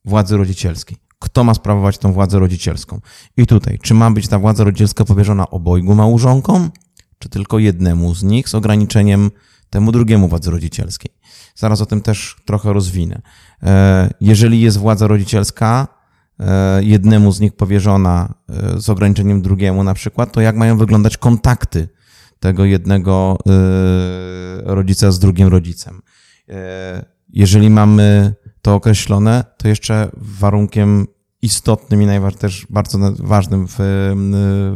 władzy rodzicielskiej. Kto ma sprawować tą władzę rodzicielską? I tutaj, czy ma być ta władza rodzicielska powierzona obojgu małżonkom, czy tylko jednemu z nich z ograniczeniem temu drugiemu władzy rodzicielskiej? Zaraz o tym też trochę rozwinę. E, jeżeli jest władza rodzicielska, e, jednemu z nich powierzona e, z ograniczeniem drugiemu na przykład, to jak mają wyglądać kontakty tego jednego rodzica z drugim rodzicem? E, jeżeli mamy to określone, to jeszcze warunkiem istotnym i najważniejszym, też bardzo ważnym w,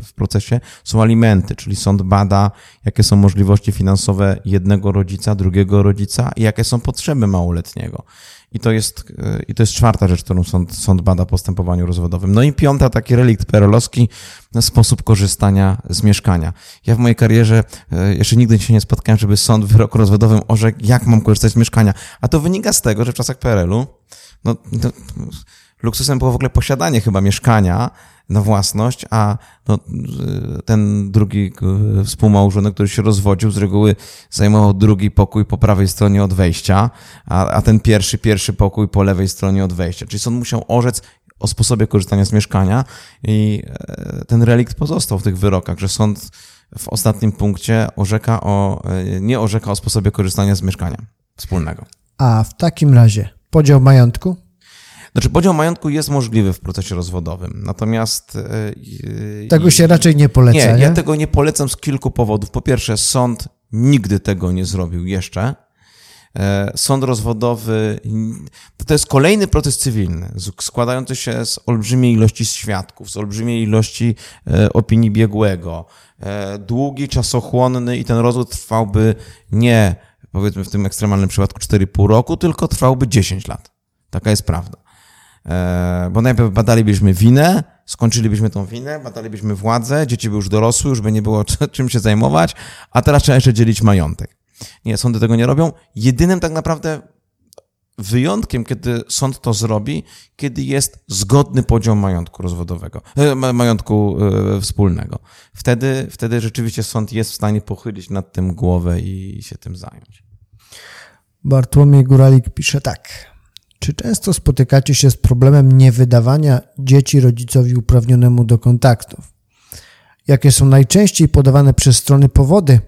w procesie są alimenty, czyli sąd bada, jakie są możliwości finansowe jednego rodzica, drugiego rodzica i jakie są potrzeby małoletniego. I to jest, i to jest czwarta rzecz, którą sąd, sąd bada w postępowaniu rozwodowym. No i piąta, taki relikt perelowski, sposób korzystania z mieszkania. Ja w mojej karierze e, jeszcze nigdy się nie spotkałem, żeby sąd w wyroku rozwodowym orzekł, jak mam korzystać z mieszkania. A to wynika z tego, że w czasach PRL-u, no, no luksusem było w ogóle posiadanie chyba mieszkania na własność, a no, ten drugi współmałżonek, który się rozwodził, z reguły zajmował drugi pokój po prawej stronie od wejścia, a, a ten pierwszy, pierwszy pokój po lewej stronie od wejścia. Czyli sąd musiał orzec o sposobie korzystania z mieszkania i e, ten relikt pozostał w tych wyrokach, że sąd w ostatnim punkcie orzeka o, e, nie orzeka o sposobie korzystania z mieszkania wspólnego. A w takim razie podział majątku? Znaczy, podział majątku jest możliwy w procesie rozwodowym, natomiast. Yy, tego się raczej nie poleca. Nie, nie, ja tego nie polecam z kilku powodów. Po pierwsze, sąd nigdy tego nie zrobił jeszcze. E, sąd rozwodowy to jest kolejny proces cywilny, składający się z olbrzymiej ilości świadków, z olbrzymiej ilości e, opinii biegłego. Długi, czasochłonny i ten rozwód trwałby nie, powiedzmy w tym ekstremalnym przypadku 4,5 roku, tylko trwałby 10 lat. Taka jest prawda. E, bo najpierw badalibyśmy winę, skończylibyśmy tą winę, badalibyśmy władzę, dzieci by już dorosły, już by nie było czym się zajmować, a teraz trzeba jeszcze dzielić majątek. Nie, sądy tego nie robią. Jedynym tak naprawdę wyjątkiem, kiedy sąd to zrobi, kiedy jest zgodny podział majątku rozwodowego, e, majątku e, wspólnego. Wtedy, wtedy rzeczywiście sąd jest w stanie pochylić nad tym głowę i się tym zająć. Bartłomiej Góralik pisze tak. Czy często spotykacie się z problemem niewydawania dzieci rodzicowi uprawnionemu do kontaktów? Jakie są najczęściej podawane przez strony powody,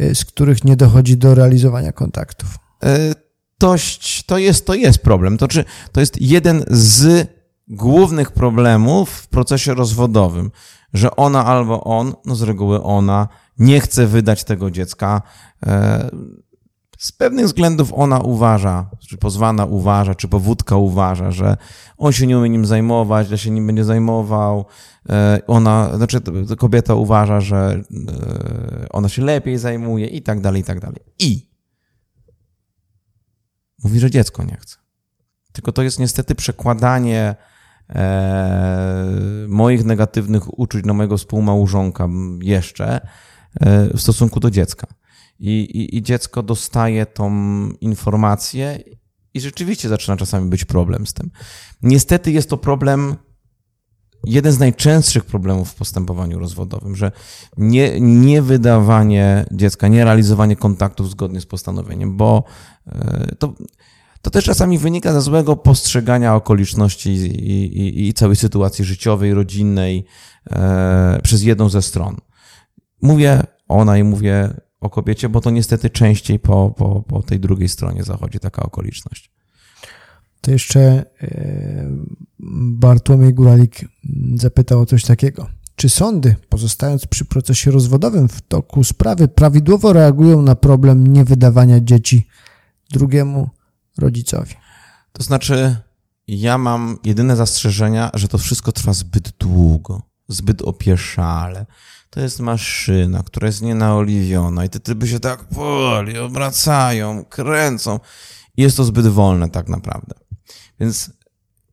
y, z których nie dochodzi do realizowania kontaktów? E, tość, to, jest, to jest problem. To, czy, to jest jeden z głównych problemów w procesie rozwodowym, że ona albo on, no z reguły ona, nie chce wydać tego dziecka. E, z pewnych względów ona uważa, czy pozwana uważa, czy powódka uważa, że on się nie umie nim zajmować, że się nim będzie zajmował. E, ona, znaczy kobieta uważa, że e, ona się lepiej zajmuje i tak dalej, i tak dalej. I mówi, że dziecko nie chce. Tylko to jest niestety przekładanie e, moich negatywnych uczuć na mojego współmałżonka jeszcze w stosunku do dziecka i, i, i dziecko dostaje tą informację i rzeczywiście zaczyna czasami być problem z tym. Niestety jest to problem, jeden z najczęstszych problemów w postępowaniu rozwodowym, że nie, nie wydawanie dziecka, nie realizowanie kontaktów zgodnie z postanowieniem, bo e, to, to też czasami wynika ze złego postrzegania okoliczności i, i, i całej sytuacji życiowej, rodzinnej e, przez jedną ze stron. Mówię ona i mówię o kobiecie, bo to niestety częściej po, po, po tej drugiej stronie zachodzi taka okoliczność. To jeszcze e, Bartłomiej Góralik zapytał o coś takiego. Czy sądy, pozostając przy procesie rozwodowym w toku sprawy, prawidłowo reagują na problem niewydawania dzieci drugiemu rodzicowi. To znaczy, ja mam jedyne zastrzeżenia, że to wszystko trwa zbyt długo, zbyt opieszale. To jest maszyna, która jest nienaoliwiona i te typy się tak powoli obracają, kręcą. Jest to zbyt wolne tak naprawdę. Więc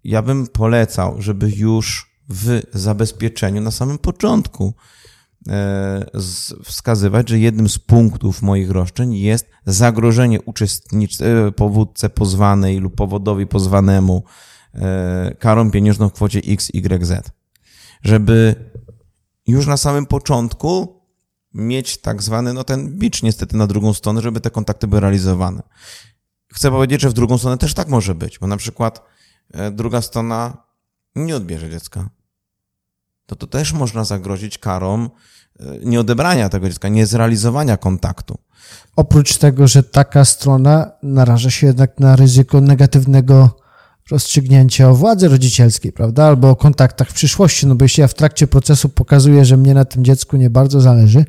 ja bym polecał, żeby już w zabezpieczeniu na samym początku e, wskazywać, że jednym z punktów moich roszczeń jest zagrożenie uczestniczce, powódce pozwanej lub powodowi pozwanemu e, karą pieniężną w kwocie X, Y, Z. Żeby już na samym początku mieć tak zwany, no ten bicz niestety na drugą stronę, żeby te kontakty były realizowane. Chcę powiedzieć, że w drugą stronę też tak może być, bo na przykład e, druga strona nie odbierze dziecka. To to też można zagrozić karą e, nieodebrania tego dziecka, niezrealizowania kontaktu. Oprócz tego, że taka strona naraża się jednak na ryzyko negatywnego rozstrzygnięcia o władzy rodzicielskiej, prawda, albo o kontaktach w przyszłości, no bo jeśli ja w trakcie procesu pokazuję, że mnie na tym dziecku nie bardzo zależy,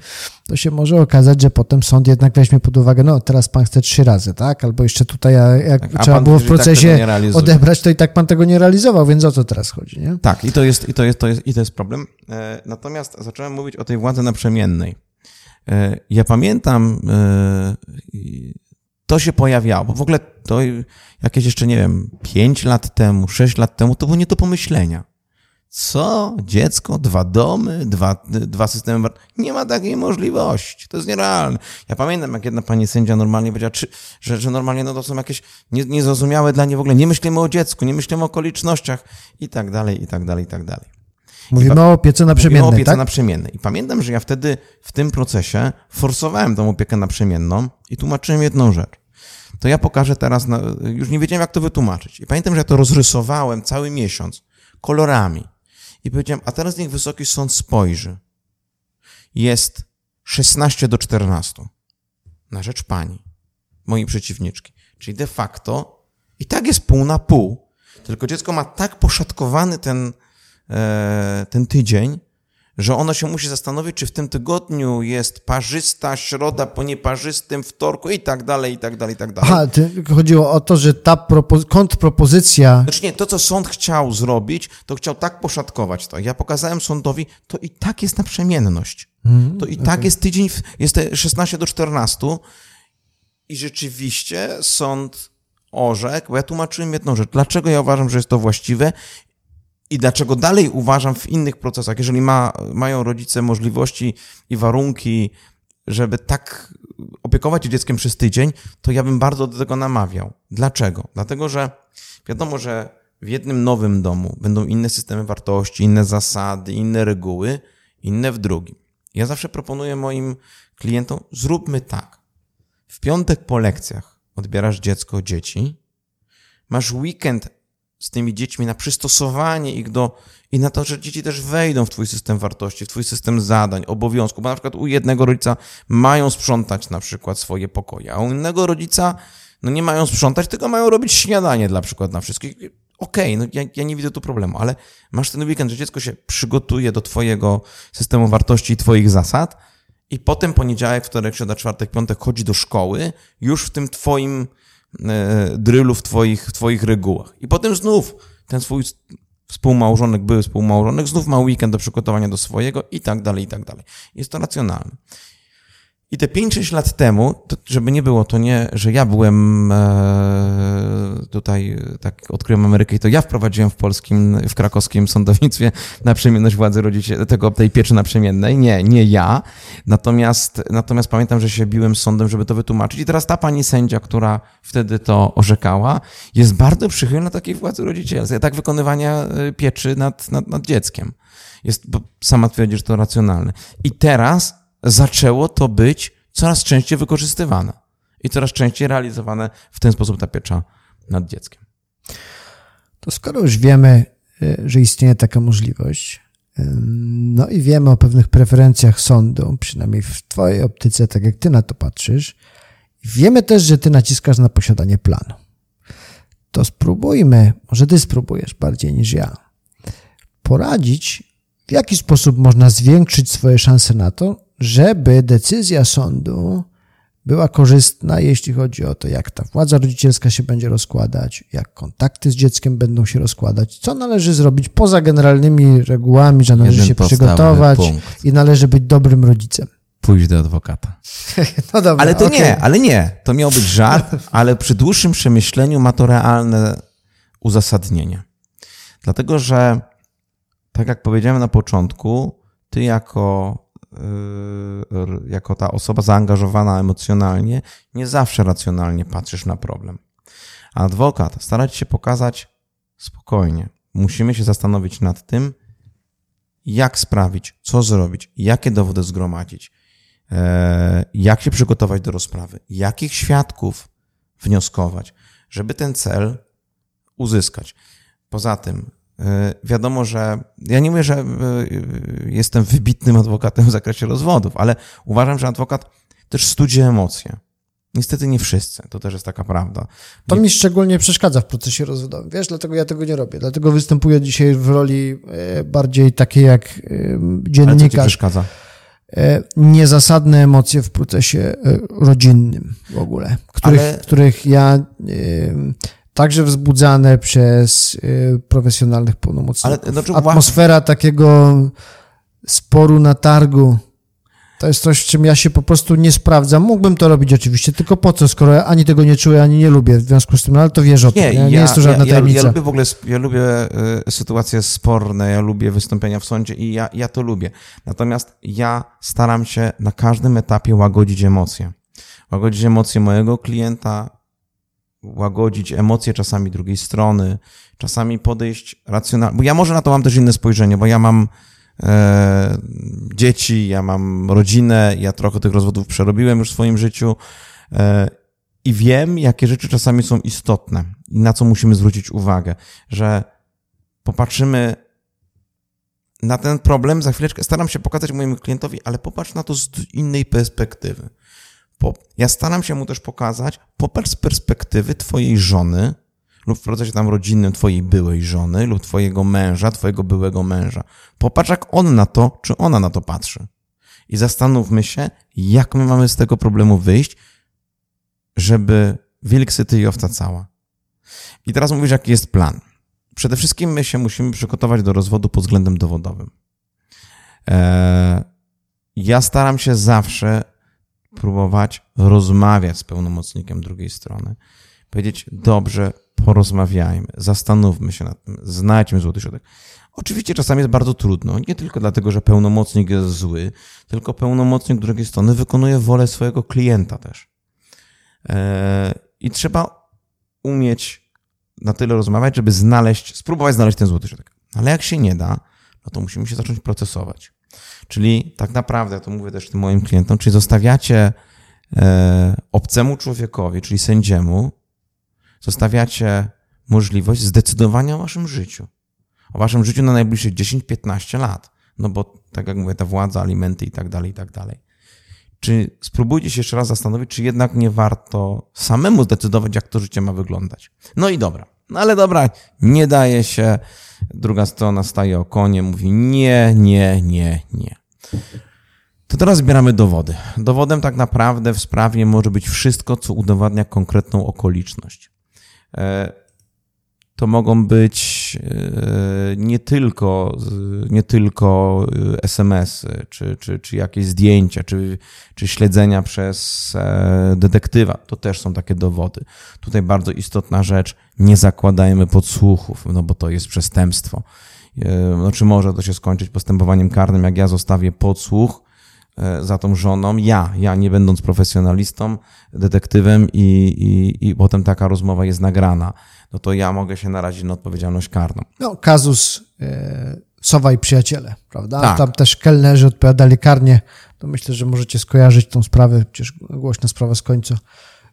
to się może okazać, że potem sąd jednak weźmie pod uwagę, no teraz pan chce trzy razy, tak, albo jeszcze tutaj, jak tak, trzeba było w tak procesie tak odebrać, to i tak pan tego nie realizował, więc o co teraz chodzi, nie? Tak, i to jest, i to jest, to jest, i to jest problem. E, natomiast zacząłem mówić o tej władzy naprzemiennej. E, ja pamiętam e, to się pojawiało. W ogóle to jakieś jeszcze, nie wiem, 5 lat temu, 6 lat temu, to było nie do pomyślenia. Co? Dziecko? Dwa domy? Dwa, dwa systemy? Nie ma takiej możliwości. To jest nierealne. Ja pamiętam, jak jedna pani sędzia normalnie powiedziała, czy, że, że normalnie no to są jakieś nie, niezrozumiałe dla niej w ogóle. Nie myślimy o dziecku, nie myślimy o okolicznościach i tak dalej, i tak dalej, i tak dalej. Mówimy o opiece naprzemiennej, Mówimy o opiece tak? naprzemiennej. I pamiętam, że ja wtedy w tym procesie forsowałem tą opiekę naprzemienną i tłumaczyłem jedną rzecz. To ja pokażę teraz, na, już nie wiedziałem jak to wytłumaczyć. I pamiętam, że ja to rozrysowałem cały miesiąc kolorami. I powiedziałem, a teraz niech Wysoki Sąd spojrzy. Jest 16 do 14 na rzecz pani, mojej przeciwniczki. Czyli de facto i tak jest pół na pół, tylko dziecko ma tak poszatkowany ten, E, ten tydzień, że ono się musi zastanowić, czy w tym tygodniu jest parzysta, środa po nieparzystym, wtorku i tak dalej, i tak dalej, i tak dalej. Aha, chodziło o to, że ta propo- kontrpropozycja... Znaczy nie, to co sąd chciał zrobić, to chciał tak poszatkować to. Ja pokazałem sądowi, to i tak jest naprzemienność. Mm, to i okay. tak jest tydzień, jest 16 do 14 i rzeczywiście sąd orzekł, bo ja tłumaczyłem jedną rzecz. Dlaczego ja uważam, że jest to właściwe i dlaczego dalej uważam w innych procesach, jeżeli ma, mają rodzice możliwości i warunki, żeby tak opiekować się dzieckiem przez tydzień, to ja bym bardzo do tego namawiał. Dlaczego? Dlatego, że wiadomo, że w jednym nowym domu będą inne systemy wartości, inne zasady, inne reguły, inne w drugim. Ja zawsze proponuję moim klientom, zróbmy tak. W piątek po lekcjach odbierasz dziecko, dzieci, masz weekend z tymi dziećmi, na przystosowanie ich do i na to, że dzieci też wejdą w twój system wartości, w twój system zadań, obowiązków, bo na przykład u jednego rodzica mają sprzątać na przykład swoje pokoje, a u innego rodzica no nie mają sprzątać, tylko mają robić śniadanie dla przykład na wszystkich. Okej, okay, no ja, ja nie widzę tu problemu, ale masz ten weekend, że dziecko się przygotuje do twojego systemu wartości i twoich zasad i potem poniedziałek, wtorek, środa, czwartek, piątek chodzi do szkoły już w tym twoim drylu w twoich, w twoich regułach. I potem znów ten swój współmałżonek, były współmałżonek, znów ma weekend do przygotowania do swojego i tak dalej, i tak dalej. Jest to racjonalne. I te 5-6 lat temu, to, żeby nie było, to nie, że ja byłem e, tutaj, tak odkryłem Amerykę i to ja wprowadziłem w polskim, w krakowskim sądownictwie naprzemienność władzy rodzicie, tego, tej pieczy naprzemiennej. Nie, nie ja. Natomiast, natomiast pamiętam, że się biłem z sądem, żeby to wytłumaczyć. I teraz ta pani sędzia, która wtedy to orzekała, jest bardzo przychylna takiej władzy rodzicielskiej, tak wykonywania e, pieczy nad, nad, nad dzieckiem. Jest, bo sama twierdzi, że to racjonalne. I teraz zaczęło to być coraz częściej wykorzystywane i coraz częściej realizowane w ten sposób ta piecza nad dzieckiem. To skoro już wiemy, y, że istnieje taka możliwość, y, no i wiemy o pewnych preferencjach sądu, przynajmniej w Twojej optyce, tak jak Ty na to patrzysz, wiemy też, że Ty naciskasz na posiadanie planu. To spróbujmy, może Ty spróbujesz bardziej niż ja, poradzić, w jaki sposób można zwiększyć swoje szanse na to, żeby decyzja sądu była korzystna, jeśli chodzi o to, jak ta władza rodzicielska się będzie rozkładać, jak kontakty z dzieckiem będą się rozkładać, co należy zrobić poza generalnymi regułami, że należy Jeden się przygotować punkt. i należy być dobrym rodzicem. Pójść do adwokata. No dobra, Ale to okej. nie, ale nie. To miał być żart, ale przy dłuższym przemyśleniu ma to realne uzasadnienie. Dlatego, że tak jak powiedziałem na początku, ty jako, jako ta osoba zaangażowana emocjonalnie, nie zawsze racjonalnie patrzysz na problem. Adwokat stara ci się pokazać spokojnie. Musimy się zastanowić nad tym, jak sprawić, co zrobić, jakie dowody zgromadzić, e, jak się przygotować do rozprawy, jakich świadków wnioskować, żeby ten cel uzyskać. Poza tym, wiadomo, że ja nie mówię, że e, jestem wybitnym adwokatem w zakresie rozwodów, ale uważam, że adwokat też studzi emocje. Niestety nie wszyscy, to też jest taka prawda. To mi szczególnie przeszkadza w procesie rozwodowym, wiesz, dlatego ja tego nie robię. Dlatego występuję dzisiaj w roli bardziej takiej jak e, Ale co ci dziennikarz. przeszkadza? Niezasadne emocje w procesie rodzinnym w ogóle, których, Ale- których ja także wzbudzane przez e, profesjonalnych pełnomocników. Ale, znaczy, Atmosfera takiego sporu na targu. To jest coś, w czym ja się po prostu nie sprawdzam. Mógłbym to robić oczywiście, tylko po co, skoro ja ani tego nie czuję, ani nie lubię w związku z tym, no ale to wiesz o tym, Nie, nie, ja, nie jest to żadna ja, ja, tajemnica. ja lubię w ogóle, ja lubię y, sytuacje sporne, ja lubię wystąpienia w sądzie i ja, ja to lubię. Natomiast ja staram się na każdym etapie łagodzić emocje. Łagodzić emocje mojego klienta, łagodzić emocje czasami drugiej strony, czasami podejść racjonalnie, bo ja może na to mam też inne spojrzenie, bo ja mam e, dzieci, ja mam rodzinę, ja trochę tych rozwodów przerobiłem już w swoim życiu e, i wiem, jakie rzeczy czasami są istotne i na co musimy zwrócić uwagę, że popatrzymy na ten problem, za chwileczkę staram się pokazać mojemu klientowi, ale popatrz na to z innej perspektywy. Po, ja staram się mu też pokazać, popatrz z perspektywy twojej żony lub w procesie tam rodzinnym twojej byłej żony lub twojego męża, twojego byłego męża. Popatrz, jak on na to, czy ona na to patrzy. I zastanówmy się, jak my mamy z tego problemu wyjść, żeby wilk syty i owca cała. I teraz mówisz, jaki jest plan. Przede wszystkim my się musimy przygotować do rozwodu pod względem dowodowym. Eee, ja staram się zawsze próbować rozmawiać z pełnomocnikiem drugiej strony. Powiedzieć, dobrze, porozmawiajmy, zastanówmy się nad tym, znajdźmy złoty środek. Oczywiście czasami jest bardzo trudno, nie tylko dlatego, że pełnomocnik jest zły, tylko pełnomocnik drugiej strony wykonuje wolę swojego klienta też. Eee, I trzeba umieć na tyle rozmawiać, żeby znaleźć, spróbować znaleźć ten złoty środek. Ale jak się nie da, no to musimy się zacząć procesować. Czyli tak naprawdę, to mówię też tym moim klientom, czyli zostawiacie e, obcemu człowiekowi, czyli sędziemu, zostawiacie możliwość zdecydowania o waszym życiu. O waszym życiu na najbliższe 10-15 lat. No bo, tak jak mówię, ta władza, alimenty i tak dalej, i tak dalej. Czy spróbujcie się jeszcze raz zastanowić, czy jednak nie warto samemu zdecydować, jak to życie ma wyglądać. No i dobra. No ale dobra, nie daje się. Druga strona staje o konie, mówi nie, nie, nie, nie. To teraz zbieramy dowody. Dowodem tak naprawdę w sprawie może być wszystko, co udowadnia konkretną okoliczność. E, To mogą być e, nie tylko, nie tylko e, SMS-y, czy, czy, czy jakieś zdjęcia, czy, czy śledzenia przez e, detektywa. To też są takie dowody. Tutaj bardzo istotna rzecz, nie zakładajmy podsłuchów, no bo to jest przestępstwo. No, czy może to się skończyć postępowaniem karnym, jak ja zostawię podsłuch, za tą żoną, ja, ja nie będąc profesjonalistą, detektywem i, i, i potem taka rozmowa jest nagrana, no to ja mogę się narazić na odpowiedzialność karną. No, kazus e, Sowa i przyjaciele, prawda? Tak. Tam też kelnerzy odpowiadali karnie. To myślę, że możecie skojarzyć tą sprawę, przecież głośna sprawa z końca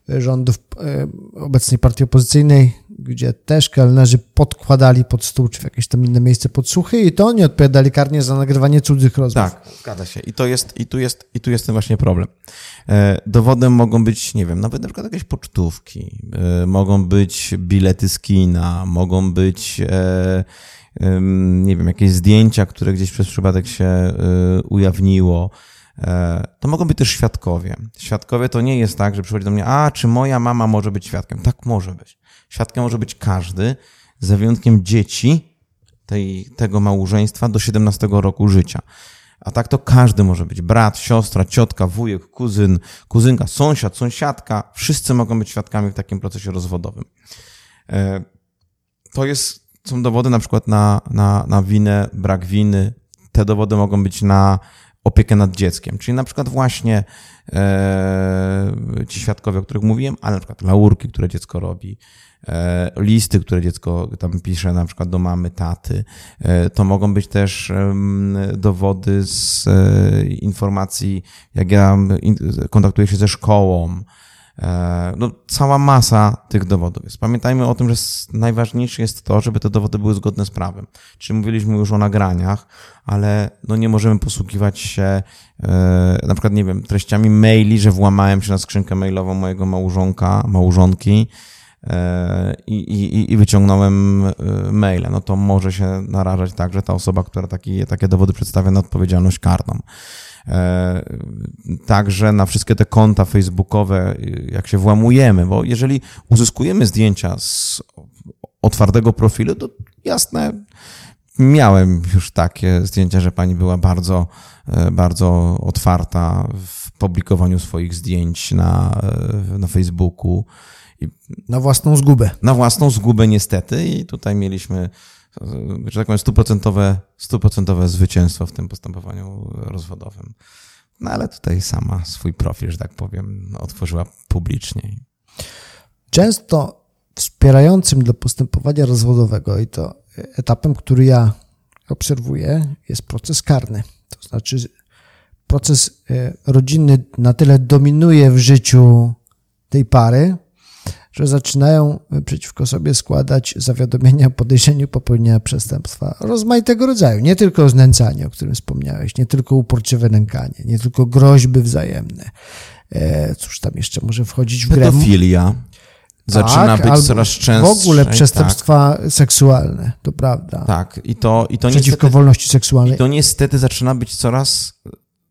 e, rządów e, obecnej partii opozycyjnej, gdzie też kelnerzy podkładali pod stół czy w jakieś tam inne miejsce podsłuchy i to oni odpowiadali karnie za nagrywanie cudzych rozmów. Tak, zgadza się. I to jest, i tu jest, i tu jest ten właśnie problem. E, Dowodem mogą być, nie wiem, nawet na przykład jakieś pocztówki, e, mogą być bilety z kina, mogą być, e, nie wiem, jakieś zdjęcia, które gdzieś przez przypadek się ujawniło. To mogą być też świadkowie. Świadkowie to nie jest tak, że przychodzi do mnie, a czy moja mama może być świadkiem? Tak może być. Świadkiem może być każdy, za wyjątkiem dzieci tej, tego małżeństwa do 17 roku życia. A tak to każdy może być. Brat, siostra, ciotka, wujek, kuzyn, kuzynka, sąsiad, sąsiadka. Wszyscy mogą być świadkami w takim procesie rozwodowym. E, to jest, są dowody na przykład na, na, na winę, brak winy. Te dowody mogą być na opiekę nad dzieckiem. Czyli na przykład właśnie e, ci świadkowie, o których mówiłem, ale na przykład laurki, które dziecko robi, listy, które dziecko tam pisze, na przykład do mamy, taty. E, to mogą być też dowody z e, informacji, jak ja kontaktuję się ze szkołą. No, cała masa tych dowodów jest. Pamiętajmy o tym, że najważniejsze jest to, żeby te dowody były zgodne z prawem. Czyli mówiliśmy już o nagraniach, ale no nie możemy posługiwać się na przykład, nie wiem, treściami maili, że włamałem się na skrzynkę mailową mojego małżonka, małżonki, i, i, i wyciągnąłem e, maile, no to może się narażać tak, że ta osoba, która taki, takie dowody przedstawia na odpowiedzialność karną. E, także na wszystkie te konta facebookowe, jak się włamujemy, bo jeżeli uzyskujemy zdjęcia z otwartego profilu, to jasne, miałem już takie zdjęcia, że pani była bardzo, e, bardzo otwarta w publikowaniu swoich zdjęć na, na Facebooku. Na własną zgubę. Na własną zgubę niestety i tutaj mieliśmy, że tak powiem, stuprocentowe, stuprocentowe zwycięstwo w tym postępowaniu rozwodowym. No ale tutaj sama swój profil, że tak powiem, otworzyła publicznie. Często wspierającym dla postępowania rozwodowego i to etapem, który ja obserwuję, jest proces karny. To znaczy proces e, rodzinny na tyle dominuje w życiu tej pary, że zaczynają przeciwko sobie składać zawiadomienia o podejrzeniu popełnienia przestępstwa rozmaitego rodzaju. Nie tylko znęcanie, o którym wspomniałeś, nie tylko uporczywe nękanie, nie tylko groźby wzajemne. E, cóż tam jeszcze może wchodzić w grę? Pedofilia. Zaczyna tak, być coraz częstsze. W ogóle przestępstwa tak. seksualne, to prawda. Tak, i to, i to Przeciwko niestety, wolności seksualnej. I to niestety zaczyna być coraz,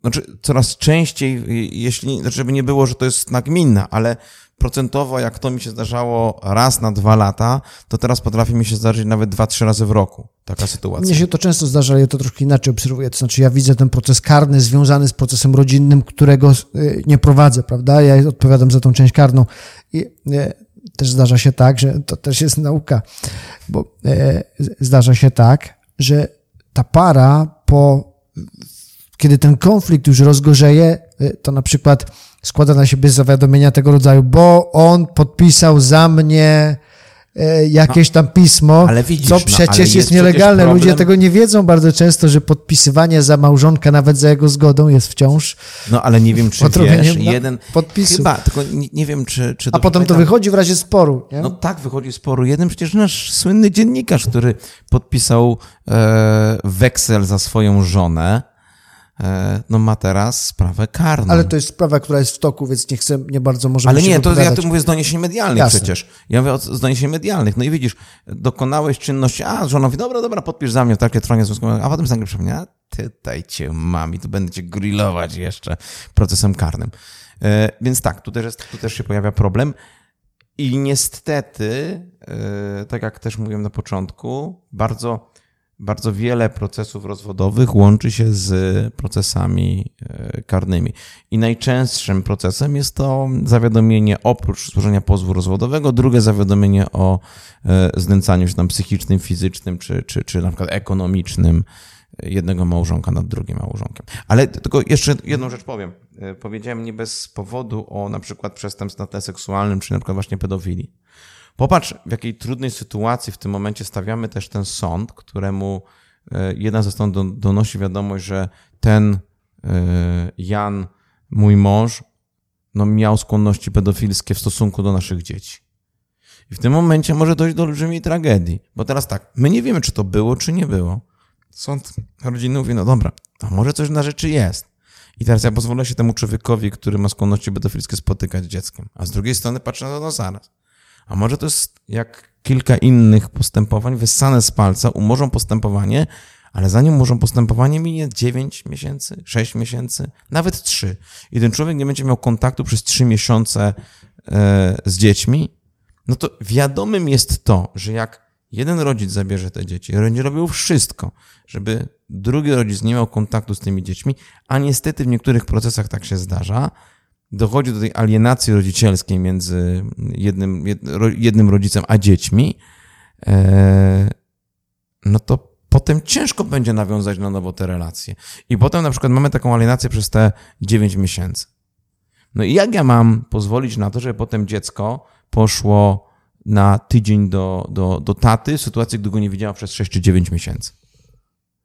znaczy coraz częściej, jeśli, znaczy żeby nie było, że to jest nagminne, ale procentowo, jak to mi się zdarzało raz na dwa lata, to teraz potrafi mi się zdarzyć nawet dwa, trzy razy w roku. Taka sytuacja. Mnie się to często zdarza, ale ja to troszkę inaczej obserwuję. To znaczy, ja widzę ten proces karny związany z procesem rodzinnym, którego y, nie prowadzę, prawda? Ja odpowiadam za tą część karną. I y, też zdarza się tak, że to też jest nauka, bo y, zdarza się tak, że ta para po kiedy ten konflikt już rozgorzeje, to na przykład składa na siebie zawiadomienia tego rodzaju, bo on podpisał za mnie e, jakieś tam pismo, ale widzisz, co przecież no, jest, jest, nielegalne. Problem... Ludzie tego nie wiedzą bardzo często, że podpisywanie za małżonka, nawet za jego zgodą, jest wciąż No ale nie wiem, czy wiesz, jeden... Chyba, tylko nie, nie wiem, czy... czy A potem pamiętam. to wychodzi w razie sporu, nie? No tak, wychodzi sporu. Jeden przecież nasz słynny dziennikarz, który podpisał e, weksel za swoją żonę, no ma teraz sprawę karną. Ale to jest sprawa, która jest w toku, więc nie chcę, nie bardzo możemy Ale nie, to ja tu mówię z doniesień medialnych Jasne. przecież. Ja mówię z doniesień medialnych. No i widzisz, dokonałeś czynności, a żona mówi, dobra, dobra, podpisz za mnie w takie stronie związkowe, a potem nagle przypomniała, a tutaj cię mam i tu będę cię grillować jeszcze procesem karnym. E, więc tak, tu też, jest, tu też się pojawia problem. I niestety, e, tak jak też mówiłem na początku, bardzo bardzo wiele procesów rozwodowych łączy się z procesami e, karnymi. I najczęstszym procesem jest to zawiadomienie oprócz złożenia pozwu rozwodowego, drugie zawiadomienie o e, znęcaniu się tam psychicznym, fizycznym czy, czy, czy na przykład ekonomicznym jednego małżonka nad drugim małżonkiem. Ale tylko jeszcze jedną rzecz powiem. E, powiedziałem nie bez powodu o na przykład przestępstw na tle seksualnym, czy na przykład właśnie pedofilii. Popatrz, w jakiej trudnej sytuacji w tym momencie stawiamy też ten sąd, któremu e, jedna ze stron donosi wiadomość, że ten e, Jan, mój mąż, no miał skłonności pedofilskie w stosunku do naszych dzieci. I w tym momencie może dojść do olbrzymiej tragedii. Bo teraz tak, my nie wiemy, czy to było, czy nie było. Sąd rodzinny mówi, no dobra, a może coś na rzeczy jest. I teraz ja pozwolę się temu człowiekowi, który ma skłonności pedofilskie, spotykać z dzieckiem. A z drugiej strony patrzę na to, no zaraz. A może to jest jak kilka innych postępowań, wyssane z palca, umorzą postępowanie, ale zanim umorzą postępowanie, minie 9 miesięcy, 6 miesięcy, nawet 3. I ten człowiek nie będzie miał kontaktu przez 3 miesiące e, z dziećmi, no to wiadomym jest to, że jak jeden rodzic zabierze te dzieci, będzie robił wszystko, żeby drugi rodzic nie miał kontaktu z tymi dziećmi, a niestety w niektórych procesach tak się zdarza, dochodzi do tej alienacji rodzicielskiej między jednym, jednym rodzicem a dziećmi, e, no to potem ciężko będzie nawiązać na nowo te relacje. I potem na przykład mamy taką alienację przez te 9 miesięcy. No i jak ja mam pozwolić na to, żeby potem dziecko poszło na tydzień do, do, do taty w sytuacji, gdy go nie widziała przez 6 czy 9 miesięcy?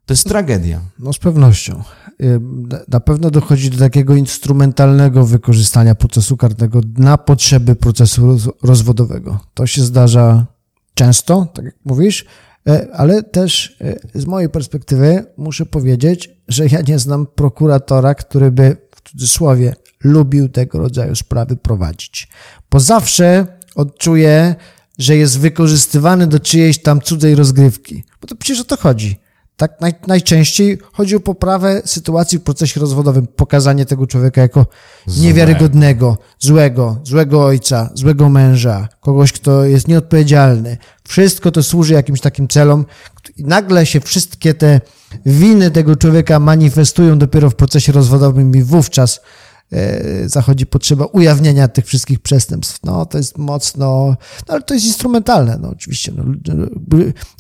To jest tragedia. No z pewnością. Y, na pewno dochodzi do takiego instrumentalnego wykorzystania procesu karnego na potrzeby procesu rozwodowego. To się zdarza często, tak jak mówisz, y, ale też y, z mojej perspektywy muszę powiedzieć, że ja nie znam prokuratora, który by w cudzysłowie lubił tego rodzaju sprawy prowadzić. Bo zawsze odczuję, że jest wykorzystywany do czyjejś tam cudzej rozgrywki. Bo to przecież o to chodzi. Tak naj, najczęściej chodzi o poprawę sytuacji w procesie rozwodowym, pokazanie tego człowieka jako niewiarygodnego, złego, złego ojca, złego męża, kogoś, kto jest nieodpowiedzialny. Wszystko to służy jakimś takim celom. I nagle się wszystkie te winy tego człowieka manifestują dopiero w procesie rozwodowym i wówczas zachodzi potrzeba ujawnienia tych wszystkich przestępstw. No, to jest mocno, no, ale to jest instrumentalne, no oczywiście. No,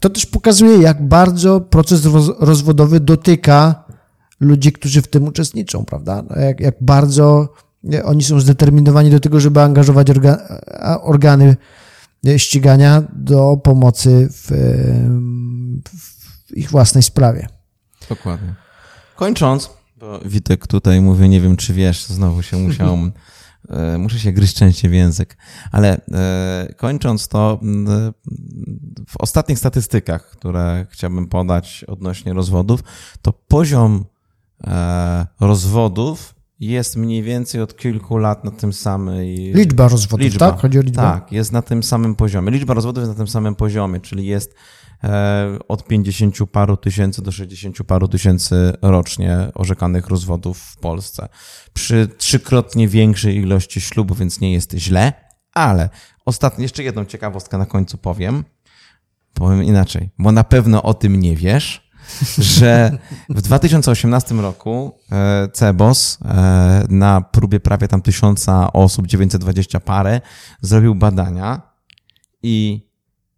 to też pokazuje, jak bardzo proces rozwodowy dotyka ludzi, którzy w tym uczestniczą, prawda? No, jak, jak bardzo oni są zdeterminowani do tego, żeby angażować orga, organy ścigania do pomocy w, w ich własnej sprawie. Dokładnie. Kończąc, bo Witek tutaj mówi, nie wiem czy wiesz, znowu się musiał, e, muszę się gryźć częściej w język, ale e, kończąc to, w ostatnich statystykach, które chciałbym podać odnośnie rozwodów, to poziom e, rozwodów jest mniej więcej od kilku lat na tym samym. Liczba rozwodów, liczba, tak? Chodzi o liczbę? Tak, jest na tym samym poziomie. Liczba rozwodów jest na tym samym poziomie, czyli jest E, od 50 paru tysięcy do 60 paru tysięcy rocznie orzekanych rozwodów w Polsce. Przy trzykrotnie większej ilości ślubów, więc nie jest źle, ale ostatnio, jeszcze jedną ciekawostkę na końcu powiem. Powiem inaczej, bo na pewno o tym nie wiesz, że w 2018 roku e, CEBOS e, na próbie prawie tam tysiąca osób, 920 parę, zrobił badania i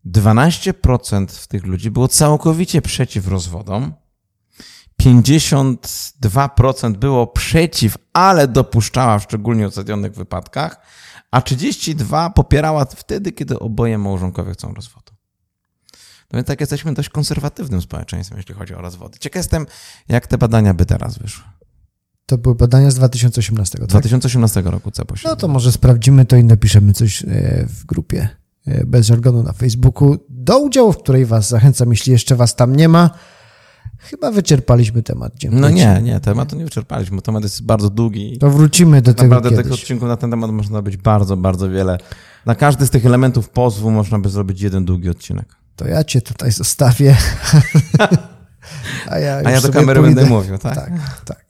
12% w tych ludzi było całkowicie przeciw rozwodom, 52% było przeciw, ale dopuszczała w szczególnie uzasadnionych wypadkach, a 32% popierała wtedy, kiedy oboje małżonkowie chcą rozwodu. No więc tak jesteśmy dość konserwatywnym społeczeństwem, jeśli chodzi o rozwody. Ciekaw jestem, jak te badania by teraz wyszły. To były badania z 2018. Tak? 2018 roku, co No to może sprawdzimy to i napiszemy coś e, w grupie. E, bez żargonu na Facebooku, do udziału, w której Was zachęcam, jeśli jeszcze Was tam nie ma. Chyba wyczerpaliśmy temat. Dziękuję. No nie, nie, tematu nie wyczerpaliśmy, temat jest bardzo długi. To wrócimy do tego Naprawdę kiedyś. tych odcinków na ten temat można być bardzo, bardzo wiele. Na każdy z tych elementów pozwu można by zrobić jeden długi odcinek. To ja cię tutaj zostawię. A ja, A ja do kamery pójdę. będę mówił, tak? Tak, tak.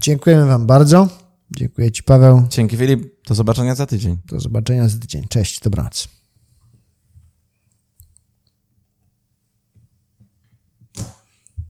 Dziękujemy Wam bardzo. Dziękuję Ci, Paweł. Dzięki, Filip. Do zobaczenia za tydzień. Do zobaczenia za tydzień. Cześć, dobranoc.